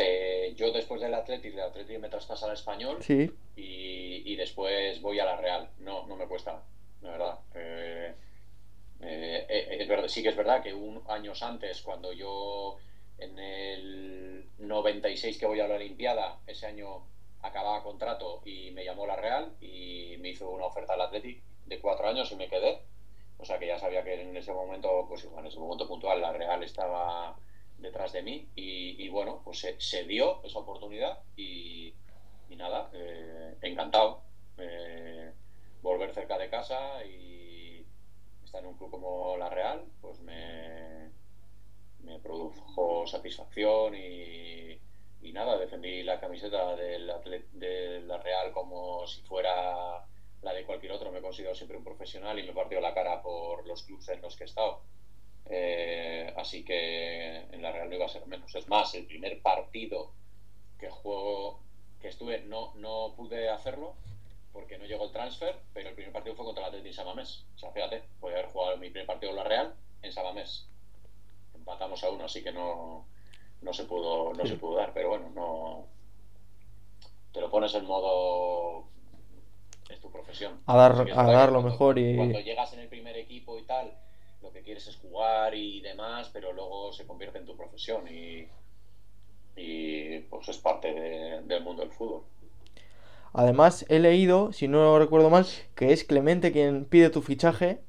Eh, yo después del Atleti, del Atleti me traspasa al español sí. y, después voy a la Real. No, no me cuesta, la verdad. Eh, es verdad. Sí que es verdad que un años antes, cuando yo en el 96 que voy a la Olimpiada, ese año acababa contrato y me llamó la Real y me hizo una oferta al Athletic de cuatro años y me quedé. O sea que ya sabía que en ese momento, pues en ese momento puntual, la Real estaba detrás de mí y, bueno, pues se, dio esa oportunidad y, nada, eh, encantado. Eh, volver cerca de casa y estar en un club como la Real, pues me, me produjo satisfacción y, nada, defendí la camiseta del de la Real como si fuera la de cualquier otro. Me considero siempre un profesional y me partió la cara por los clubes en los que he estado. Eh, así que en la Real no iba a ser menos. Es más, el primer partido que juego, que estuve, no, no pude hacerlo porque no llegó el transfer, pero el primer partido fue contra el Atlético en Samamés. O sea, fíjate, podía haber jugado mi primer partido en la Real en Samamés matamos a uno, así que no, no se pudo no se pudo dar, pero bueno, no te lo pones en modo es tu profesión. A dar, a dar lo mejor y cuando llegas en el primer equipo y tal, lo que quieres es jugar y demás, pero luego se convierte en tu profesión y, y pues es parte del mundo del fútbol. Además, he leído, si no recuerdo mal, que es Clemente quien pide tu fichaje.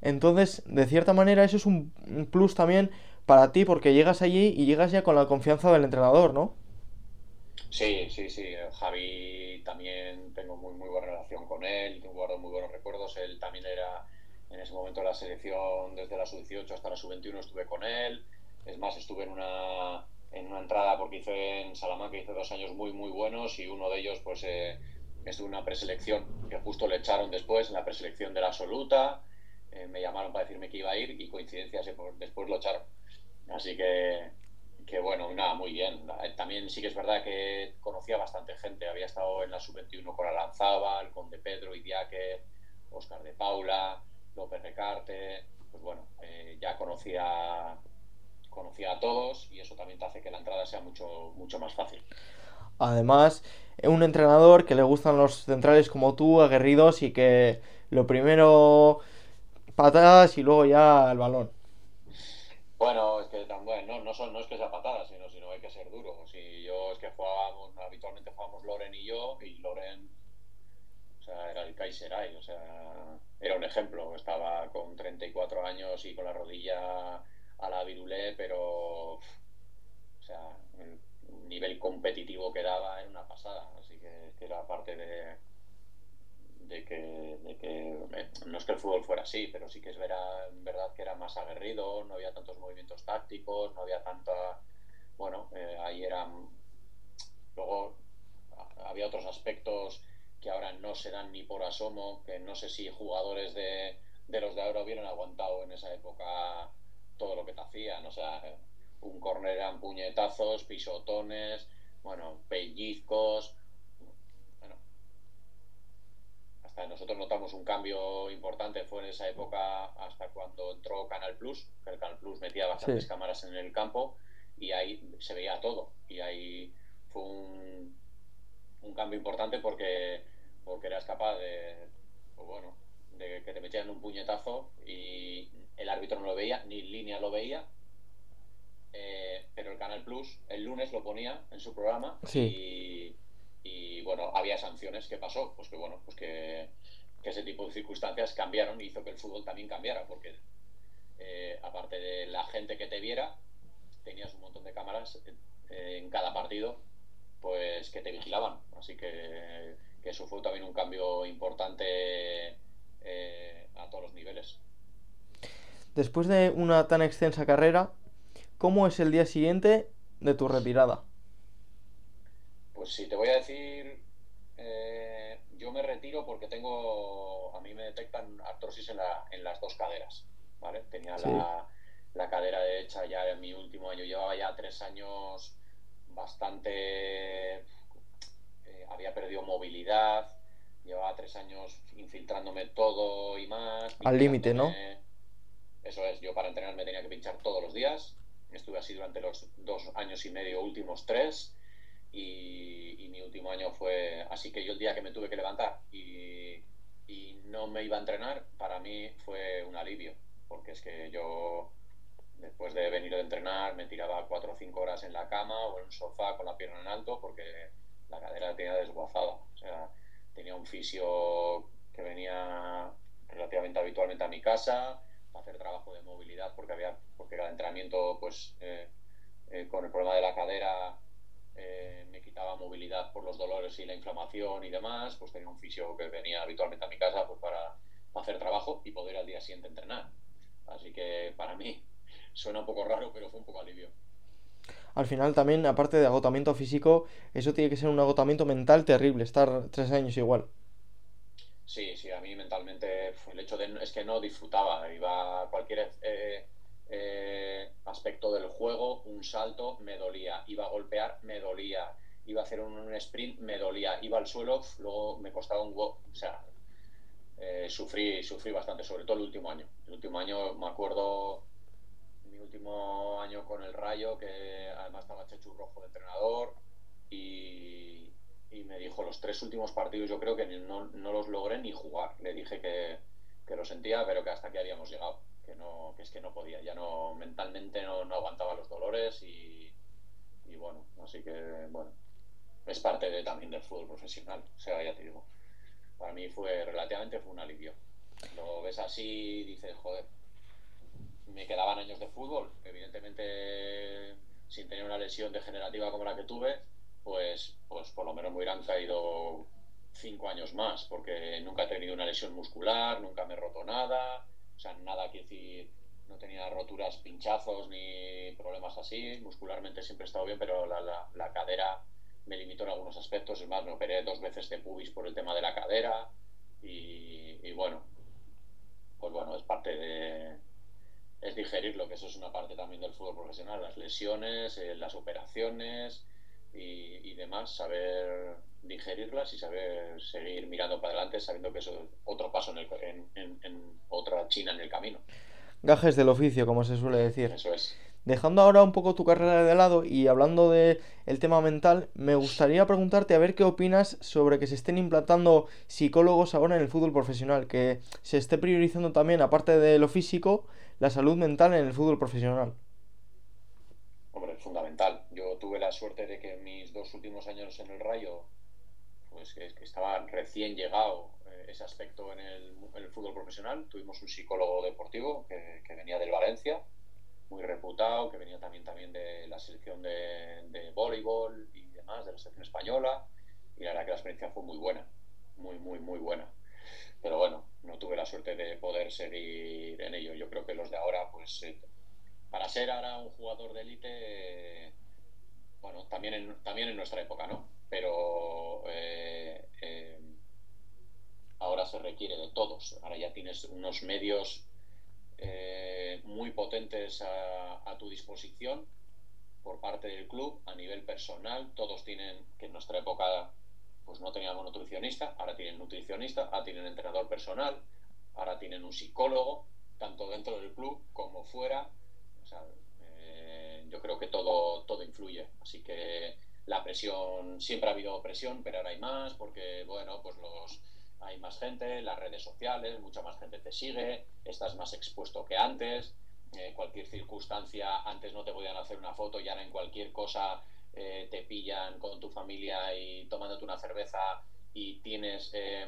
Entonces, de cierta manera, eso es un plus también para ti porque llegas allí y llegas ya con la confianza del entrenador, ¿no? Sí, sí, sí. Javi también tengo muy, muy buena relación con él, guardo muy buenos recuerdos. Él también era en ese momento la selección, desde la sub-18 hasta la sub-21 estuve con él. Es más, estuve en una, en una entrada porque hice en Salamanca, hice dos años muy, muy buenos y uno de ellos, pues, eh, estuve en una preselección que justo le echaron después, en la preselección de la absoluta. Eh, me llamaron para decirme que iba a ir y coincidencias, después lo echaron. Así que, que bueno, nada, muy bien. También sí que es verdad que conocía bastante gente. Había estado en la sub-21 con Alanzábal, con De Pedro, Idiáquez, Oscar de Paula, López Recarte. Pues bueno, eh, ya conocía, conocía a todos y eso también te hace que la entrada sea mucho, mucho más fácil. Además, un entrenador que le gustan los centrales como tú, aguerridos y que lo primero patadas y luego ya el balón. Bueno, es que bueno, no, son, no es que sea patadas, sino, sino hay que ser duro. Si yo es que jugábamos, habitualmente jugábamos Loren y yo, y Loren sea, era el Kaiserai, o sea, era un ejemplo. Estaba con 34 años y con la rodilla a la virulé, pero, o sea, el nivel competitivo que daba era una pasada. Así que, que era parte de, de que, eh, no es que el fútbol fuera así, pero sí que es verdad, verdad que era más aguerrido, no había tantos movimientos tácticos, no había tanta, bueno, eh, ahí eran, luego había otros aspectos que ahora no se dan ni por asomo, que no sé si jugadores de, de los de ahora hubieran aguantado en esa época todo lo que te hacían, o sea, un corner eran puñetazos, pisotones, bueno, pellizcos, nosotros notamos un cambio importante, fue en esa época hasta cuando entró Canal Plus, que el Canal Plus metía bastantes cámaras en el campo y ahí se veía todo. Y ahí fue un, un cambio importante porque, porque eras capaz de, pues bueno, de que te metían un puñetazo y el árbitro no lo veía, ni línea lo veía. Eh, pero el Canal Plus el lunes lo ponía en su programa y y bueno, había sanciones. ¿Qué pasó? Pues que bueno, pues que, ese tipo de circunstancias cambiaron y hizo que el fútbol también cambiara, porque eh, aparte de la gente que te viera, tenías un montón de cámaras eh, en cada partido pues que te vigilaban. Así que, eso fue también un cambio importante eh, a todos los niveles. Después de una tan extensa carrera, ¿cómo es el día siguiente de tu retirada? Pues si te voy a decir, eh, yo me retiro porque tengo, a mí me detectan artrosis en, la, en las dos caderas, ¿vale? Tenía la, la, cadera derecha ya en mi último año, llevaba ya tres años bastante, había perdido movilidad, llevaba tres años infiltrándome todo y más. Al límite, ¿no? Eso es, yo para entrenar me tenía que pinchar todos los días, estuve así durante los dos años y medio últimos tres y, mi último año fue así que yo el día que me tuve que levantar y, y, no me iba a entrenar, para mí fue un alivio, porque es que yo después de venir de entrenar me tiraba cuatro o cinco horas en la cama o en un sofá con la pierna en alto porque la cadera tenía desguazada, tenía un fisio que venía relativamente habitualmente a mi casa para hacer trabajo de movilidad porque había porque era entrenamiento pues eh, eh, con el problema de la cadera eh, me quitaba movilidad por los dolores y la inflamación y demás, pues tenía un fisio que venía habitualmente a mi casa pues para, hacer trabajo y poder al día siguiente entrenar. Así que para mí suena un poco raro, pero fue un poco alivio. Al final también, aparte de agotamiento físico, eso tiene que ser un agotamiento mental terrible, estar tres años igual. Sí, sí, a mí mentalmente el hecho de es que no disfrutaba, iba cualquier eh, eh, aspecto del juego, un salto, me dolía, iba a golpear, me dolía, iba a hacer un, sprint, me dolía, iba al suelo, luego me costaba un o sea, eh, sufrí, sufrí bastante, sobre todo el último año. El último año me acuerdo último año con el Rayo, que además estaba Chechu Rojo de entrenador, y, y, me dijo los tres últimos partidos yo creo que no, no los logré ni jugar. Le dije que, que, lo sentía, pero que hasta aquí habíamos llegado que no que es que no podía. Ya no mentalmente no, aguantaba los dolores y, y, bueno así que bueno es parte de, también del fútbol profesional o sea ya te digo. Para mí fue relativamente fue un alivio. Lo ves así y dices joder me quedaban años de fútbol evidentemente sin tener una lesión degenerativa como la que tuve pues pues por lo menos me hubieran caído cinco años más porque nunca he tenido una lesión muscular nunca me he roto nada o sea, nada que decir, no tenía roturas, pinchazos ni problemas así. Muscularmente siempre he estado bien, pero la, la, cadera me limitó en algunos aspectos. Es más, me operé dos veces de pubis por el tema de la cadera. Y, bueno, pues bueno, es parte de. Es digerirlo, que eso es una parte también del fútbol profesional, las lesiones, eh, las operaciones y, y demás, saber digerirlas y saber seguir mirando para adelante sabiendo que eso es otro paso en, el, en, otra China en el camino. Gajes del oficio, como se suele decir. Eso es. dejando ahora un poco tu carrera de lado y hablando de el tema mental, me gustaría preguntarte a ver qué opinas sobre que se estén implantando psicólogos ahora en el fútbol profesional, que se esté priorizando también, aparte de lo físico, la salud mental en el fútbol profesional. Hombre, es fundamental. Yo tuve la suerte de que en mis dos últimos años en el Rayo, pues que, estaba recién llegado eh, ese aspecto en el, fútbol profesional. Tuvimos un psicólogo deportivo que, venía del Valencia, muy reputado, que venía también, también de la selección de, de voleibol y demás, de la selección española, y la verdad que la experiencia fue muy buena, muy, muy, muy buena. Pero bueno, no tuve la suerte de poder seguir en ello. Yo creo que los de ahora, pues, eh, para ser ahora un jugador de élite, bueno, también en, también en nuestra época, ¿no? Pero eh, eh, ahora se requiere de todos. Ahora ya tienes unos medios muy potentes a, tu disposición por parte del club a nivel personal. Todos tienen, que en nuestra época pues no teníamos nutricionista, ahora tienen nutricionista, ahora tienen entrenador personal, ahora tienen un psicólogo, tanto dentro del club como fuera. Eh, yo creo que todo, todo influye. Así que la presión, siempre ha habido presión, pero ahora hay más porque, bueno, pues los hay más gente, las redes sociales, mucha más gente te sigue, estás más expuesto que antes, eh, cualquier circunstancia, antes no te podían hacer una foto y ahora en cualquier cosa eh, te pillan con tu familia y tomándote una cerveza y tienes eh,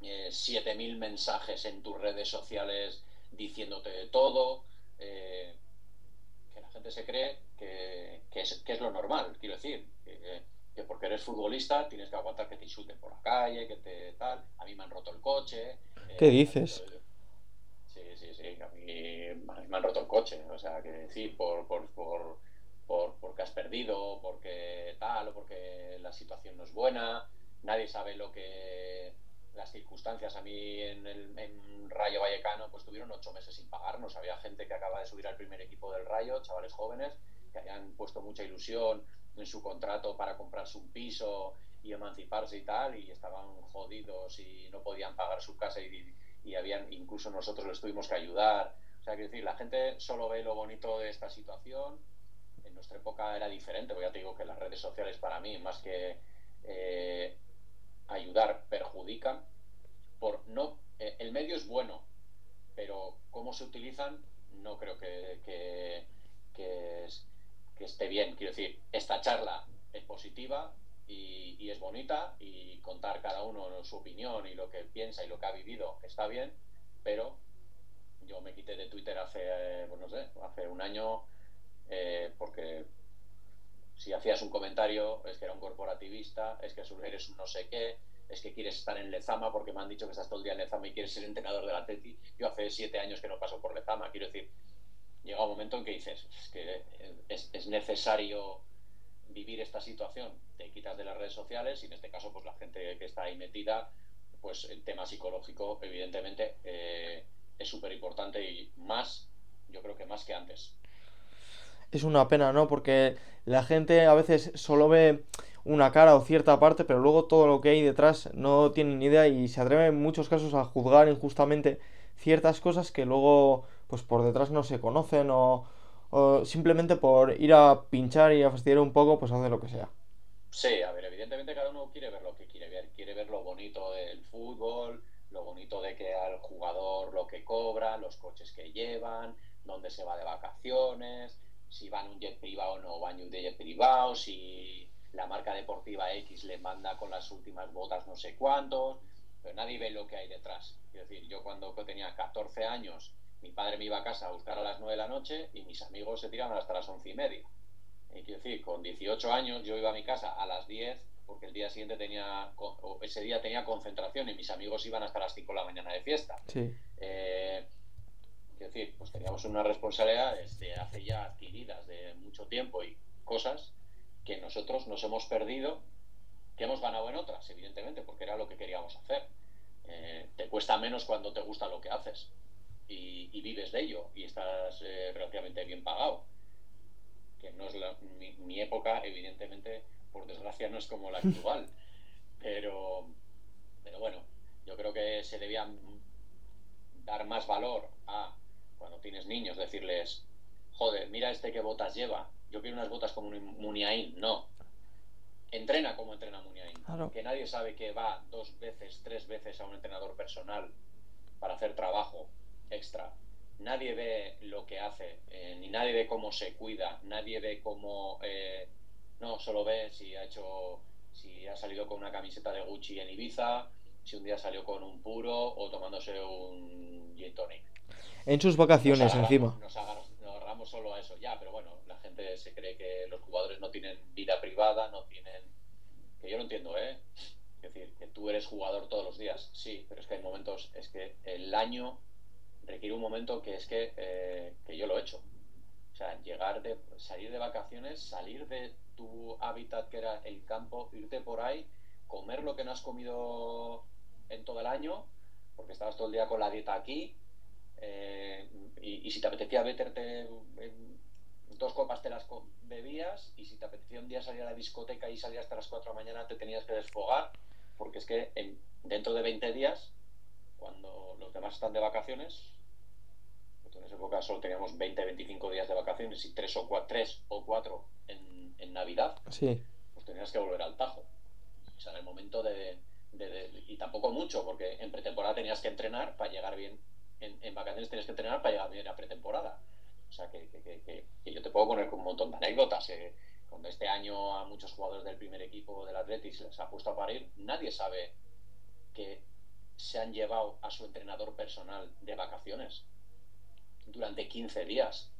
7.000 eh, mensajes en tus redes sociales diciéndote de todo, que la gente se cree que, es, que es lo normal, quiero decir que porque eres futbolista tienes que aguantar que te insulten por la calle, que te tal. A mí me han roto el coche. ¿Qué dices? Sí, sí, sí. A mí, me han roto el coche. O sea, que decir, por, por, por, por, porque has perdido, porque tal, o porque la situación no es buena. Nadie sabe lo que las circunstancias. A mí en, el, en Rayo Vallecano, pues tuvieron ocho meses sin pagarnos. Había gente que acaba de subir al primer equipo del Rayo, chavales jóvenes, que habían puesto mucha ilusión en su contrato para comprarse un piso y emanciparse y tal, y estaban jodidos y no podían pagar su casa y, y habían, incluso nosotros les tuvimos que ayudar. O sea, que decir, la gente solo ve lo bonito de esta situación. Nuestra época era diferente, porque ya te digo que las redes sociales para mí, más que eh, ayudar, perjudican. Por no, eh, el medio es bueno, pero cómo se utilizan no creo que, que, que es, que esté bien. Quiero decir, esta charla es positiva y, es bonita y contar cada uno su opinión y lo que piensa y lo que ha vivido está bien, pero yo me quité de Twitter hace, eh, pues no sé, hace un año eh, porque si hacías un comentario es que era un corporativista, es que eres un no sé qué, es que quieres estar en Lezama porque me han dicho que estás todo el día en Lezama y quieres ser entrenador del Atleti. Yo hace siete años que no paso por Lezama, quiero decir, llega un momento en que dices, es que es, necesario vivir esta situación, te quitas de las redes sociales y en este caso pues la gente que está ahí metida, pues el tema psicológico evidentemente eh, es súper importante y más, yo creo que más que antes. Es una pena, ¿no? Porque la gente a veces solo ve una cara o cierta parte, pero luego todo lo que hay detrás no tienen ni idea y se atreve en muchos casos a juzgar injustamente ciertas cosas que luego pues por detrás no se conocen o, simplemente por ir a pinchar y a fastidiar un poco pues hace lo que sea. Sí, a ver, evidentemente cada uno quiere ver lo que quiere ver, quiere ver lo bonito del fútbol, lo bonito de que al jugador lo que cobra, los coches que llevan, dónde se va de vacaciones, si va en un jet privado o no va en un jet privado, si la marca deportiva X le manda con las últimas botas no sé cuántos, pero nadie ve lo que hay detrás. Es decir, yo cuando tenía 14 años, mi padre me iba a casa a buscar a las 9 de la noche y mis amigos se tiraban hasta las 11 y media. Y quiero decir, con 18 años yo iba a mi casa a las 10 porque el día siguiente tenía, o ese día tenía concentración y mis amigos iban hasta las 5 de la mañana de fiesta. Sí. Eh, quiero decir, pues teníamos una responsabilidad desde hace ya adquiridas de mucho tiempo y cosas que nosotros nos hemos perdido que hemos ganado en otras, evidentemente, porque era lo que queríamos hacer. Eh, te cuesta menos cuando te gusta lo que haces y, vives de ello y estás eh, relativamente bien pagado. Que no es mi, época, evidentemente, por desgracia, no es como la actual. [laughs] pero, pero bueno, yo creo que se debía dar más valor a cuando tienes niños, decirles, joder, mira este qué botas lleva, yo quiero unas botas como Muniain, no. Entrena como entrena Muniain. Que nadie sabe que va dos veces, tres veces a un entrenador personal para hacer trabajo extra. Nadie ve lo que hace, eh, ni nadie ve cómo se cuida, nadie ve cómo... Eh, no, solo ve si ha hecho, si ha salido con una camiseta de Gucci en Ibiza, si un día salió con un puro o tomándose un gin tonic. En sus vacaciones, encima. Nos, agarramos solo a eso, ya, pero bueno, la gente se cree que los jugadores no tienen vida privada, no tienen. Que yo no entiendo, ¿eh? Es decir, que tú eres jugador todos los días, sí, pero es que hay momentos, es que el año requiere un momento que es que, eh, que yo lo he hecho. O sea, llegar de, salir de vacaciones, salir de tu hábitat que era el campo, irte por ahí, comer lo que no has comido en todo el año, porque estabas todo el día con la dieta aquí, eh, y, si te apetecía meterte dos copas te las bebías, y si te apetecía un día salir a la discoteca y salir hasta las 4 de la mañana te tenías que desfogar, porque es que dentro de 20 días, cuando los demás están de vacaciones, pues en esa época solo teníamos 20, 25 días de vacaciones y 3 o 4, 3 o 4 en, en Navidad, sí. pues tenías que volver al Tajo. O sea, en el momento de, y tampoco mucho, porque en pretemporada tenías que entrenar para llegar bien. En, vacaciones tenías que entrenar para llegar bien a pretemporada. O sea, que, yo te puedo poner un montón de anécdotas. Eh. Cuando este año a muchos jugadores del primer equipo del Atletis les ha puesto a parir, nadie sabe que se han llevado a su entrenador personal de vacaciones durante 15 días,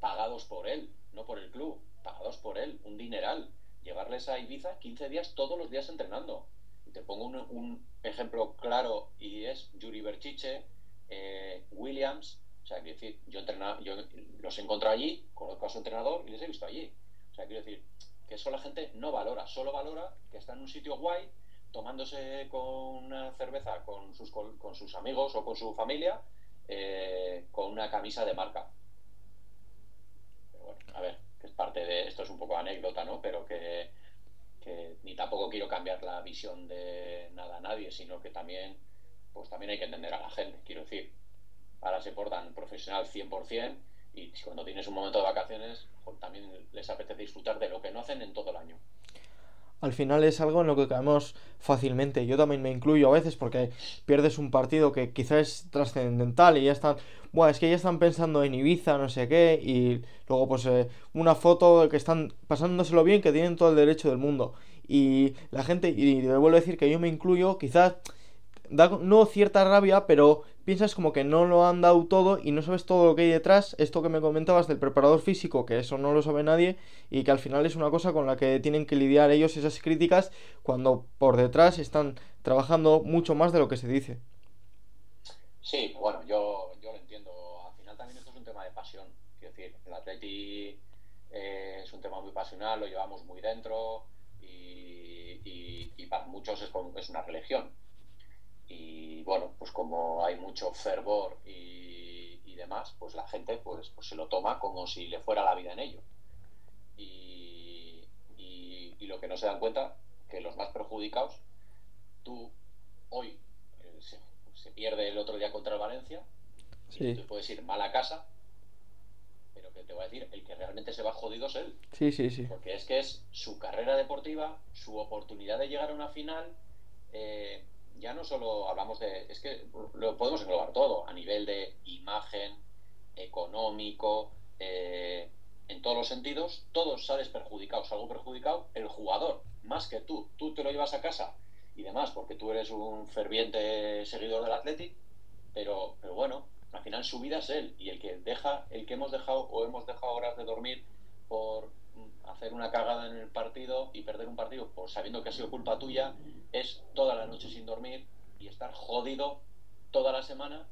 pagados por él, no por el club, pagados por él, un dineral. Llevarles a Ibiza 15 días todos los días entrenando te pongo un, ejemplo claro y es Yuri Berchiche, eh, Williams. O sea, quiero decir, yo, yo los he encontrado allí, conozco a su entrenador y les he visto allí. O sea, quiero decir que eso la gente no valora, solo valora que está en un sitio guay, tomándose con una cerveza con sus, con, sus amigos o con su familia, eh, con una camisa de marca. Pero bueno, a ver, que es parte de esto, es un poco anécdota, ¿no? Pero que que ni tampoco quiero cambiar la visión de nada a nadie, sino que también, pues también hay que entender a la gente, quiero decir. Ahora se portan profesional 100% y cuando tienes un momento de vacaciones, pues también les apetece disfrutar de lo que no hacen en todo el año al final es algo en lo que caemos fácilmente. Yo también me incluyo a veces porque pierdes un partido que quizás es trascendental y ya están, bueno, es que ya están pensando en Ibiza, no sé qué, y luego pues eh, una foto que están pasándoselo bien, que tienen todo el derecho del mundo. Y la gente, y me vuelvo a decir que yo me incluyo, quizás da no cierta rabia, pero piensas como que no lo han dado todo y no sabes todo lo que hay detrás. Esto que me comentabas del preparador físico, que eso no lo sabe nadie y que al final es una cosa con la que tienen que lidiar ellos esas críticas cuando por detrás están trabajando mucho más de lo que se dice. Sí, bueno, yo, yo lo entiendo. Al final también esto es un tema de pasión. Quiero decir, el atleti eh, es un tema muy pasional, lo llevamos muy dentro y, y, para muchos es, es una religión y bueno, pues como hay mucho fervor y, demás, pues la gente pues, pues, se lo toma como si le fuera la vida en ello. Y, y, lo que no se dan cuenta, que los más perjudicados, tú hoy eh, se, pierde el otro día contra el Valencia, y tú puedes ir mal a casa, pero que te voy a decir, el que realmente se va jodido es él. Sí, sí, sí. Porque es que es su carrera deportiva, su oportunidad de llegar a una final. Eh, ya no solo hablamos de, es que lo podemos englobar todo, a nivel de imagen, económico, eh, en todos los sentidos, todos sales perjudicados, algo perjudicado el jugador, más que tú, tú te lo llevas a casa y demás, porque tú eres un ferviente seguidor del Athletic, pero, pero bueno, al final su vida es él, y el que deja, el que hemos dejado o hemos dejado horas de dormir por hacer una cagada en el partido y perder un partido por sabiendo que ha sido culpa tuya es toda la noche sin dormir y estar jodido toda la semana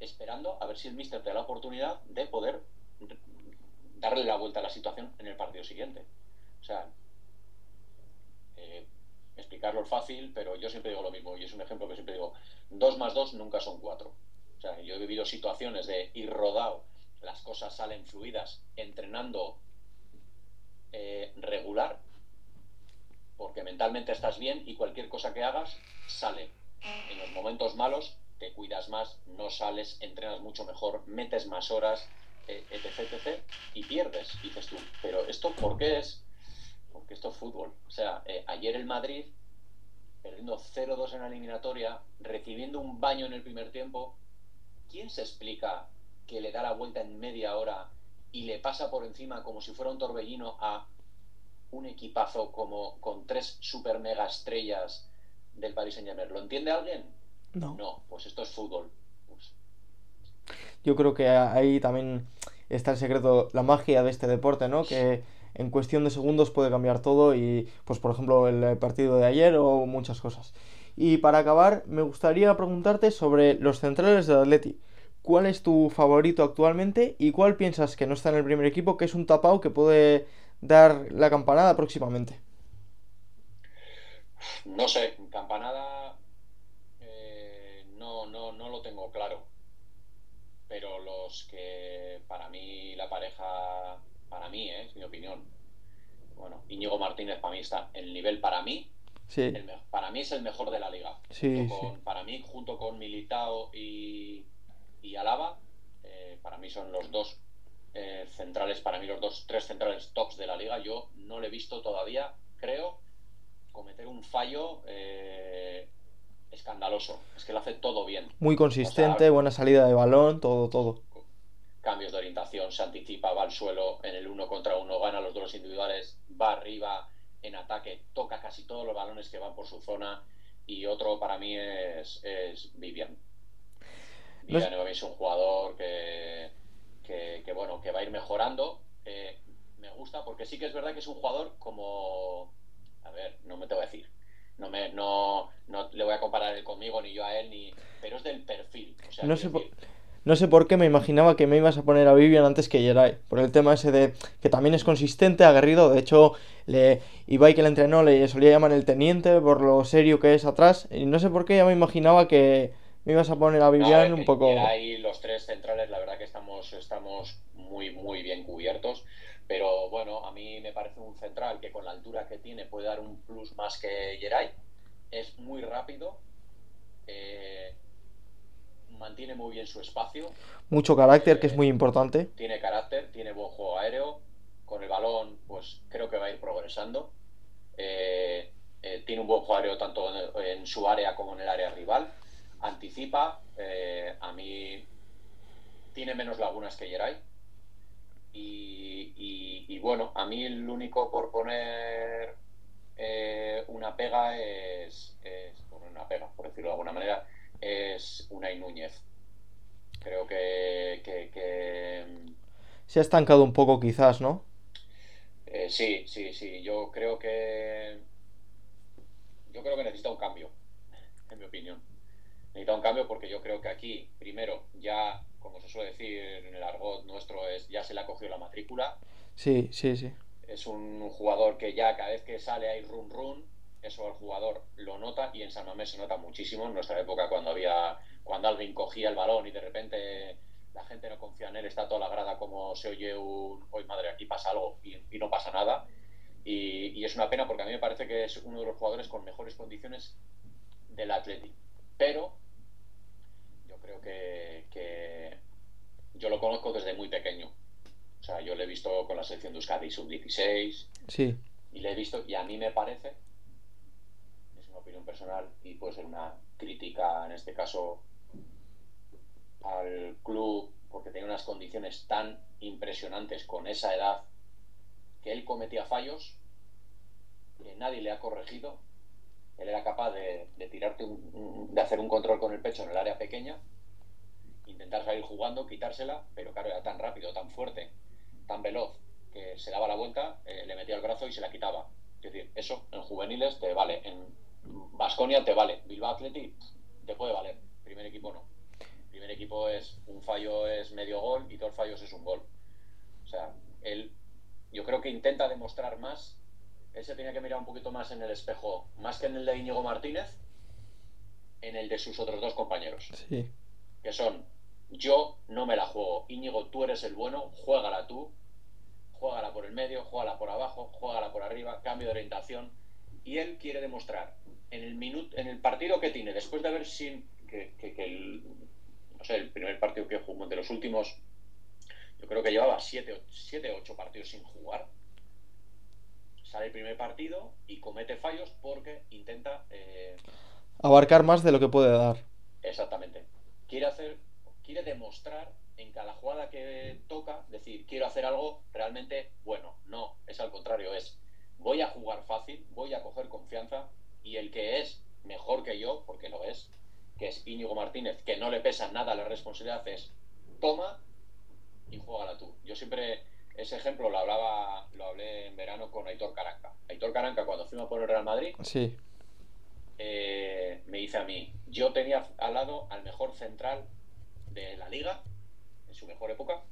esperando a ver si el mister te da la oportunidad de poder darle la vuelta a la situación en el partido siguiente. O sea, eh, explicarlo es fácil, pero yo siempre digo lo mismo y es un ejemplo que siempre digo, dos más dos nunca son cuatro. O sea, yo he vivido situaciones de ir rodado, las cosas salen fluidas, entrenando eh, regular, porque mentalmente estás bien y cualquier cosa que hagas sale. En los momentos malos te cuidas más, no sales, entrenas mucho mejor, metes más horas, etc, etc, y pierdes. Dices tú, pero ¿esto por qué es? Porque esto es fútbol. O sea, eh, ayer el Madrid, perdiendo 0-2 en la eliminatoria, recibiendo un baño en el primer tiempo, ¿quién se explica que le da la vuelta en media hora y le pasa por encima como si fuera un torbellino a un equipazo como con tres super mega estrellas del Paris Saint Germain. ¿Lo entiende alguien? No. No, pues esto es fútbol. Pues... Yo creo que ahí también está el secreto, la magia de este deporte, ¿no? Que en cuestión de segundos puede cambiar todo y, pues, por ejemplo, el partido de ayer o muchas cosas. Y para acabar, me gustaría preguntarte sobre los centrales del Atleti. ¿Cuál es tu favorito actualmente y cuál piensas que no está en el primer equipo, que es un tapao que puede dar la campanada próximamente? No sé, campanada eh, no, no, no lo tengo claro. Pero los que para mí la pareja, para mí, eh, es mi opinión. Bueno, Íñigo Martínez para mí está el nivel para mí. Sí. para mí es el mejor de la liga. Sí, Para mí, junto con Militao y, y Alaba, eh, para mí son los dos eh, centrales, para mí los dos, tres centrales tops de la liga, yo no le he visto todavía, creo, cometer un fallo eh, escandaloso. Es que lo hace todo bien. Muy consistente, buena salida de balón, todo, todo. Cambios de orientación, se anticipa, va al suelo en el uno contra uno, gana los dos individuales, va arriba en ataque, toca casi todos los balones que van por su zona. Y otro para mí es, es Vivian. Vivian es un jugador que que, bueno, que va a ir mejorando. Eh, me gusta porque sí que es verdad que es un jugador como, a ver, no me te voy a decir, no me, no, no le voy a comparar él conmigo ni yo a él ni, pero es del perfil. no sé por... No sé por qué me imaginaba que me ibas a poner a Vivian antes que Jerai, por el tema ese de que también es consistente, aguerrido, de hecho le Ibai que le entrenó le solía llamar el teniente por lo serio que es atrás, y no sé por qué ya me imaginaba que, me ibas a poner a Vivian un poco. Ahí los tres centrales, la verdad que estamos, estamos muy, muy bien cubiertos. Pero bueno, a mí me parece un central que con la altura que tiene puede dar un plus más que Geray. Es muy rápido. Eh, mantiene muy bien su espacio. Mucho carácter, que es muy importante. Tiene carácter, tiene buen juego aéreo. Con el balón, pues creo que va a ir progresando. Eh, eh, tiene un buen juego aéreo tanto en, su área como en el área rival anticipa, eh, a mí tiene menos lagunas que Geray. Y, bueno, a mí el único por poner eh, una pega es, una pega, por decirlo de alguna manera, es una Núñez. Creo que, se ha estancado un poco quizás, ¿no? Eh, sí, sí, sí. Yo creo que yo creo que necesita un cambio, en mi opinión necesita un cambio porque yo creo que aquí, primero, ya, como se suele decir en el argot nuestro, es ya se le ha cogido la matrícula. Sí, sí, sí. Es un jugador que ya cada vez que sale hay run run, eso el jugador lo nota y en San Mamés se nota muchísimo. En nuestra época cuando había, cuando alguien cogía el balón y de repente la gente no confía en él, está toda la grada como se oye un, hoy madre, aquí pasa algo y, no pasa nada. Y, y, es una pena porque a mí me parece que es uno de los jugadores con mejores condiciones del Atleti. Pero creo que, yo lo conozco desde muy pequeño. O sea, yo lo he visto con la selección de Euskadi sub-16. Sí. Y le he visto, y a mí me parece, es una opinión personal y puede ser una crítica en este caso al club, porque tiene unas condiciones tan impresionantes con esa edad que él cometía fallos que nadie le ha corregido. Él era capaz de, tirarte de hacer un control con el pecho en el área pequeña intentar salir jugando, quitársela, pero claro, era tan rápido, tan fuerte, tan veloz, que se daba la vuelta, eh, le metía el brazo y se la quitaba. Es decir, eso en juveniles te vale, en Vasconia te vale, Bilbao Athletic te puede valer, primer equipo no. Primer equipo es un fallo es medio gol y dos fallos es un gol. O sea, él, yo creo que intenta demostrar más, él se tenía que mirar un poquito más en el espejo, más que en el de Íñigo Martínez, en el de sus otros dos compañeros. Sí. Que son yo no me la juego. Íñigo, tú eres el bueno, juégala tú. Juégala por el medio, juégala por abajo, juégala por arriba, cambio de orientación. Y él quiere demostrar en el minuto, en el partido que tiene, después de haber sin que, el, no sé, el primer partido que jugó, de los últimos yo creo que llevaba 7 siete, 8 partidos sin jugar. Sale el primer partido y comete fallos porque intenta... Eh, Abarcar más de lo que puede dar. Exactamente. Quiere hacer, quiere demostrar en cada jugada que toca, decir, quiero hacer algo realmente bueno. No, es al contrario, es voy a jugar fácil, voy a coger confianza y el que es mejor que yo, porque lo es, que es Íñigo Martínez, que no le pesa nada la responsabilidad, es toma y juégala tú. Yo siempre ese ejemplo lo hablaba, lo hablé en verano con Aitor Caranca. Aitor Caranca cuando fuimos por el Real Madrid, sí. Eh, me dice a mí, yo tenía al lado al mejor central de la liga, en su mejor época,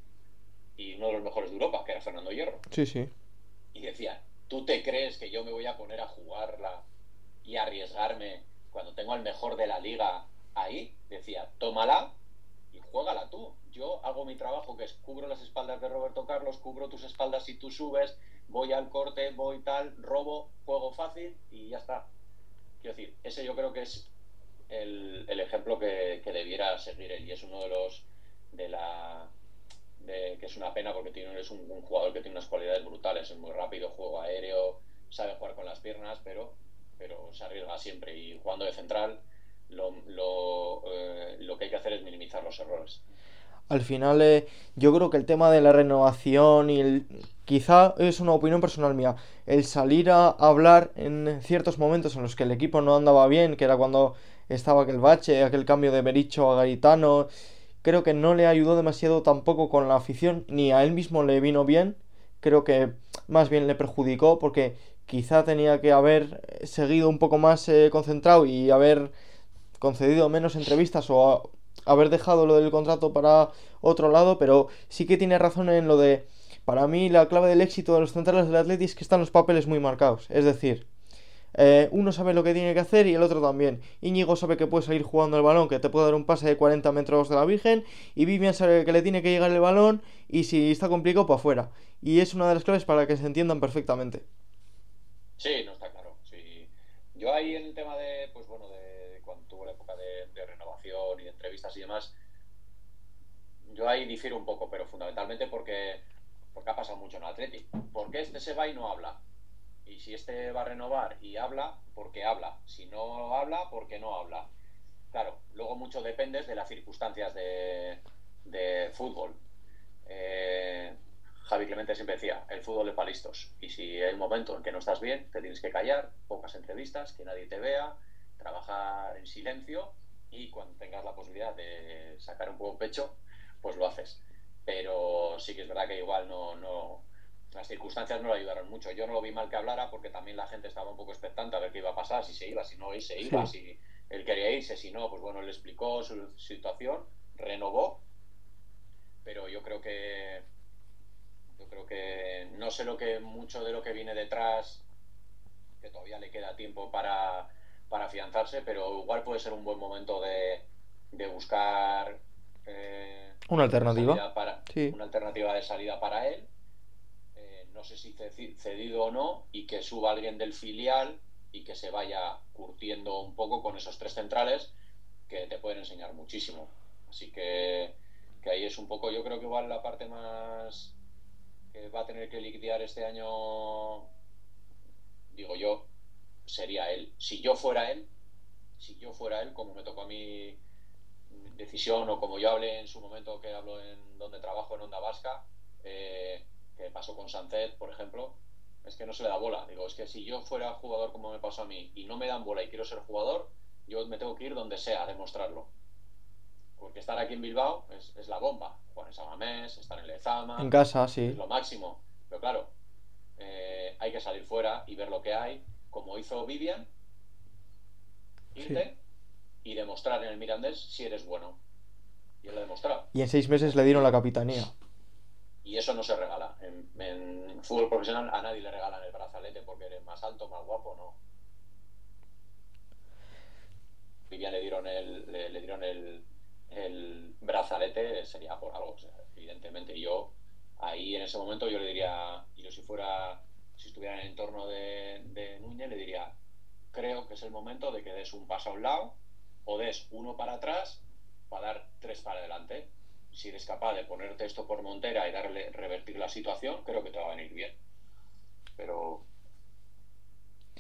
y uno de los mejores de Europa, que era Fernando Hierro. Sí, sí. Y decía, ¿tú te crees que yo me voy a poner a jugarla y arriesgarme cuando tengo al mejor de la liga ahí? Decía, tómala y juégala tú. Yo hago mi trabajo que es cubro las espaldas de Roberto Carlos, cubro tus espaldas si tú subes, voy al corte, voy tal, robo, juego fácil y ya está. Quiero decir, ese yo creo que es el, ejemplo que, debiera seguir él y es uno de los de la de, que es una pena porque tiene, es un, jugador que tiene unas cualidades brutales, es muy rápido, juego aéreo, sabe jugar con las piernas, pero, pero se arriesga siempre y jugando de central lo, lo, eh, lo que hay que hacer es minimizar los errores. Al final, eh, yo creo que el tema de la renovación y el. Quizá es una opinión personal mía. El salir a hablar en ciertos momentos en los que el equipo no andaba bien, que era cuando estaba aquel bache, aquel cambio de Bericho a Garitano, creo que no le ayudó demasiado tampoco con la afición, ni a él mismo le vino bien. Creo que más bien le perjudicó porque quizá tenía que haber seguido un poco más eh, concentrado y haber concedido menos entrevistas o haber dejado lo del contrato para otro lado, pero sí que tiene razón en lo de, para mí la clave del éxito de los centrales del Atleti es que están los papeles muy marcados, es decir, eh, uno sabe lo que tiene que hacer y el otro también. Íñigo sabe que puede salir jugando el balón, que te puede dar un pase de 40 metros de la Virgen. Y Vivian sabe que le tiene que llegar el balón y si está complicado, para afuera. Y es una de las claves para que se entiendan perfectamente. Sí, no está claro. Yo ahí en el tema de, pues bueno, de y de entrevistas y demás, yo ahí difiero un poco, pero fundamentalmente porque, porque ha pasado mucho en el Atleti. Porque este se va y no habla. Y si este va a renovar y habla, porque habla. Si no habla, porque no habla. Claro, luego mucho depende de las circunstancias de, de fútbol. Eh, Javi Clemente siempre decía, el fútbol es para listos. Y si hay un momento en que no estás bien, te tienes que callar, pocas entrevistas, que nadie te vea, trabajar en silencio y cuando tengas la posibilidad de sacar un poco pecho, pues lo haces. Pero sí que es verdad que igual no, no, las circunstancias no le ayudaron mucho. Yo no lo vi mal que hablara porque también la gente estaba un poco expectante a ver qué iba a pasar, si se iba, si no se iba, si él quería irse, si no, pues bueno, él explicó su situación, renovó, pero yo creo que yo creo que no sé lo que mucho de lo que viene detrás, que todavía le queda tiempo para para afianzarse, pero igual puede ser un buen momento de, de buscar eh, una alternativa para, una alternativa de salida para él. No sé si cedido o no, y que suba alguien del filial y que se vaya curtiendo un poco con esos tres centrales que te pueden enseñar muchísimo. Así que, que ahí es un poco, yo creo que igual la parte más que va a tener que liquidar este año, digo yo, sería él. Si yo fuera él, si yo fuera él, como me tocó a mí decisión o como yo hablé en su momento que hablo en donde trabajo en Onda Vasca, eh, que pasó con Sancet, por ejemplo, es que no se le da bola. Digo, es que si yo fuera jugador como me pasó a mí y no me dan bola y quiero ser jugador, yo me tengo que ir donde sea a demostrarlo. Porque estar aquí en Bilbao es, la bomba. Jugar en Samamés, estar en Lezama. En casa, sí. Es lo máximo. Pero claro, eh, hay que salir fuera y ver lo que hay como hizo Vivian, irte y demostrar en el Mirandés si eres bueno. Y él lo ha demostrado. Y en seis meses le dieron la capitanía. Y eso no se regala. En, fútbol profesional a nadie le regalan el brazalete porque eres más alto, más guapo, no. Vivian le dieron el, le, dieron el, el, brazalete, sería por algo, evidentemente. Yo, ahí en ese momento, yo le diría, yo si fuera si estuviera en el entorno de, de Núñez, le diría, creo que es el momento de que des un paso a un lado o des uno para atrás para dar tres para adelante. Si eres capaz de ponerte esto por montera y darle revertir la situación, creo que te va a venir bien. Pero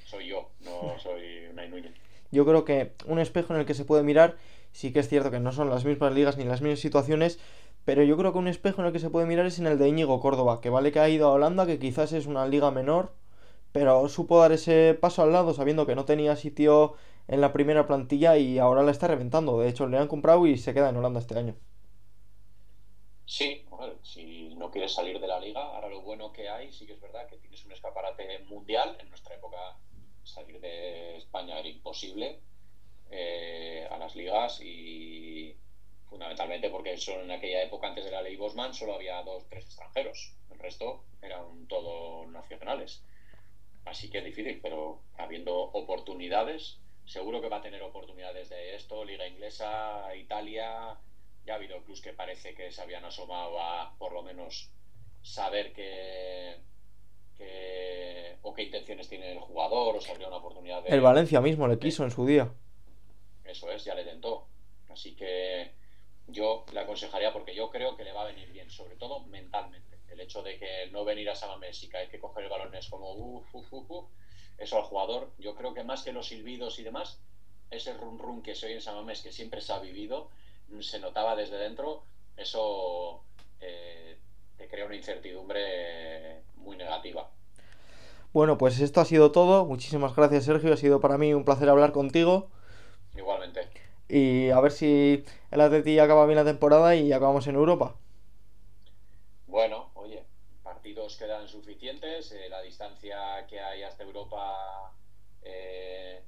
soy yo, no [laughs] soy una Núñez. Yo creo que un espejo en el que se puede mirar, sí que es cierto que no son las mismas ligas ni las mismas situaciones, pero yo creo que un espejo en el que se puede mirar es en el de Íñigo Córdoba, que vale que ha ido a Holanda, que quizás es una liga menor, pero supo dar ese paso al lado sabiendo que no tenía sitio en la primera plantilla y ahora la está reventando. De hecho, le han comprado y se queda en Holanda este año. Sí, si no quieres salir de la liga, ahora lo bueno que hay, sí que es verdad que tienes un escaparate mundial. En nuestra época salir de España era imposible eh, a las ligas y fundamentalmente porque solo en aquella época antes de la ley Bosman solo había dos, tres extranjeros. El resto eran todos nacionales. Así que es difícil, pero habiendo oportunidades, seguro que va a tener oportunidades de esto, Liga Inglesa, Italia, ya ha habido clubs que parece que se habían asomado a por lo menos saber que, o qué intenciones tiene el jugador o se habría una oportunidad de... El Valencia mismo le quiso en su día. Eso es, ya le tentó. Así que yo le aconsejaría porque yo creo que le va a venir bien, sobre todo mentalmente. El hecho de que no venir a Samamés y que hay que coger el balón es como uff, uff, uff, eso al jugador, yo creo que más que los silbidos y demás, ese run run que se oye en Samamés que siempre se ha vivido, se notaba desde dentro, eso eh, te crea una incertidumbre muy negativa. Bueno, pues esto ha sido todo. Muchísimas gracias, Sergio. Ha sido para mí un placer hablar contigo. Igualmente. Y a ver si el Atleti acaba bien la temporada y acabamos en Europa. Bueno, oye, partidos quedan suficientes. Eh, la distancia que hay hasta Europa eh,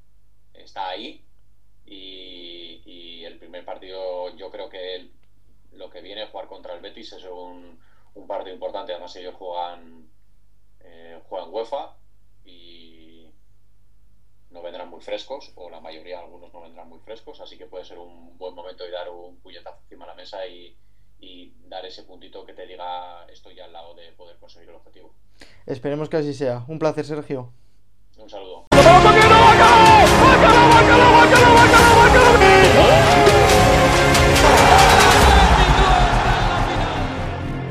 está ahí. Y, el primer partido, yo creo que lo que viene a jugar contra el Betis es un, partido importante. Además, ellos juegan, eh, juegan UEFA y no vendrán muy frescos, o la mayoría, algunos no vendrán muy frescos. Así que puede ser un buen momento de dar un puñetazo encima de la mesa y, y dar ese puntito que te diga estoy al lado de poder conseguir el objetivo. Esperemos que así sea. Un placer, Sergio. Un saludo.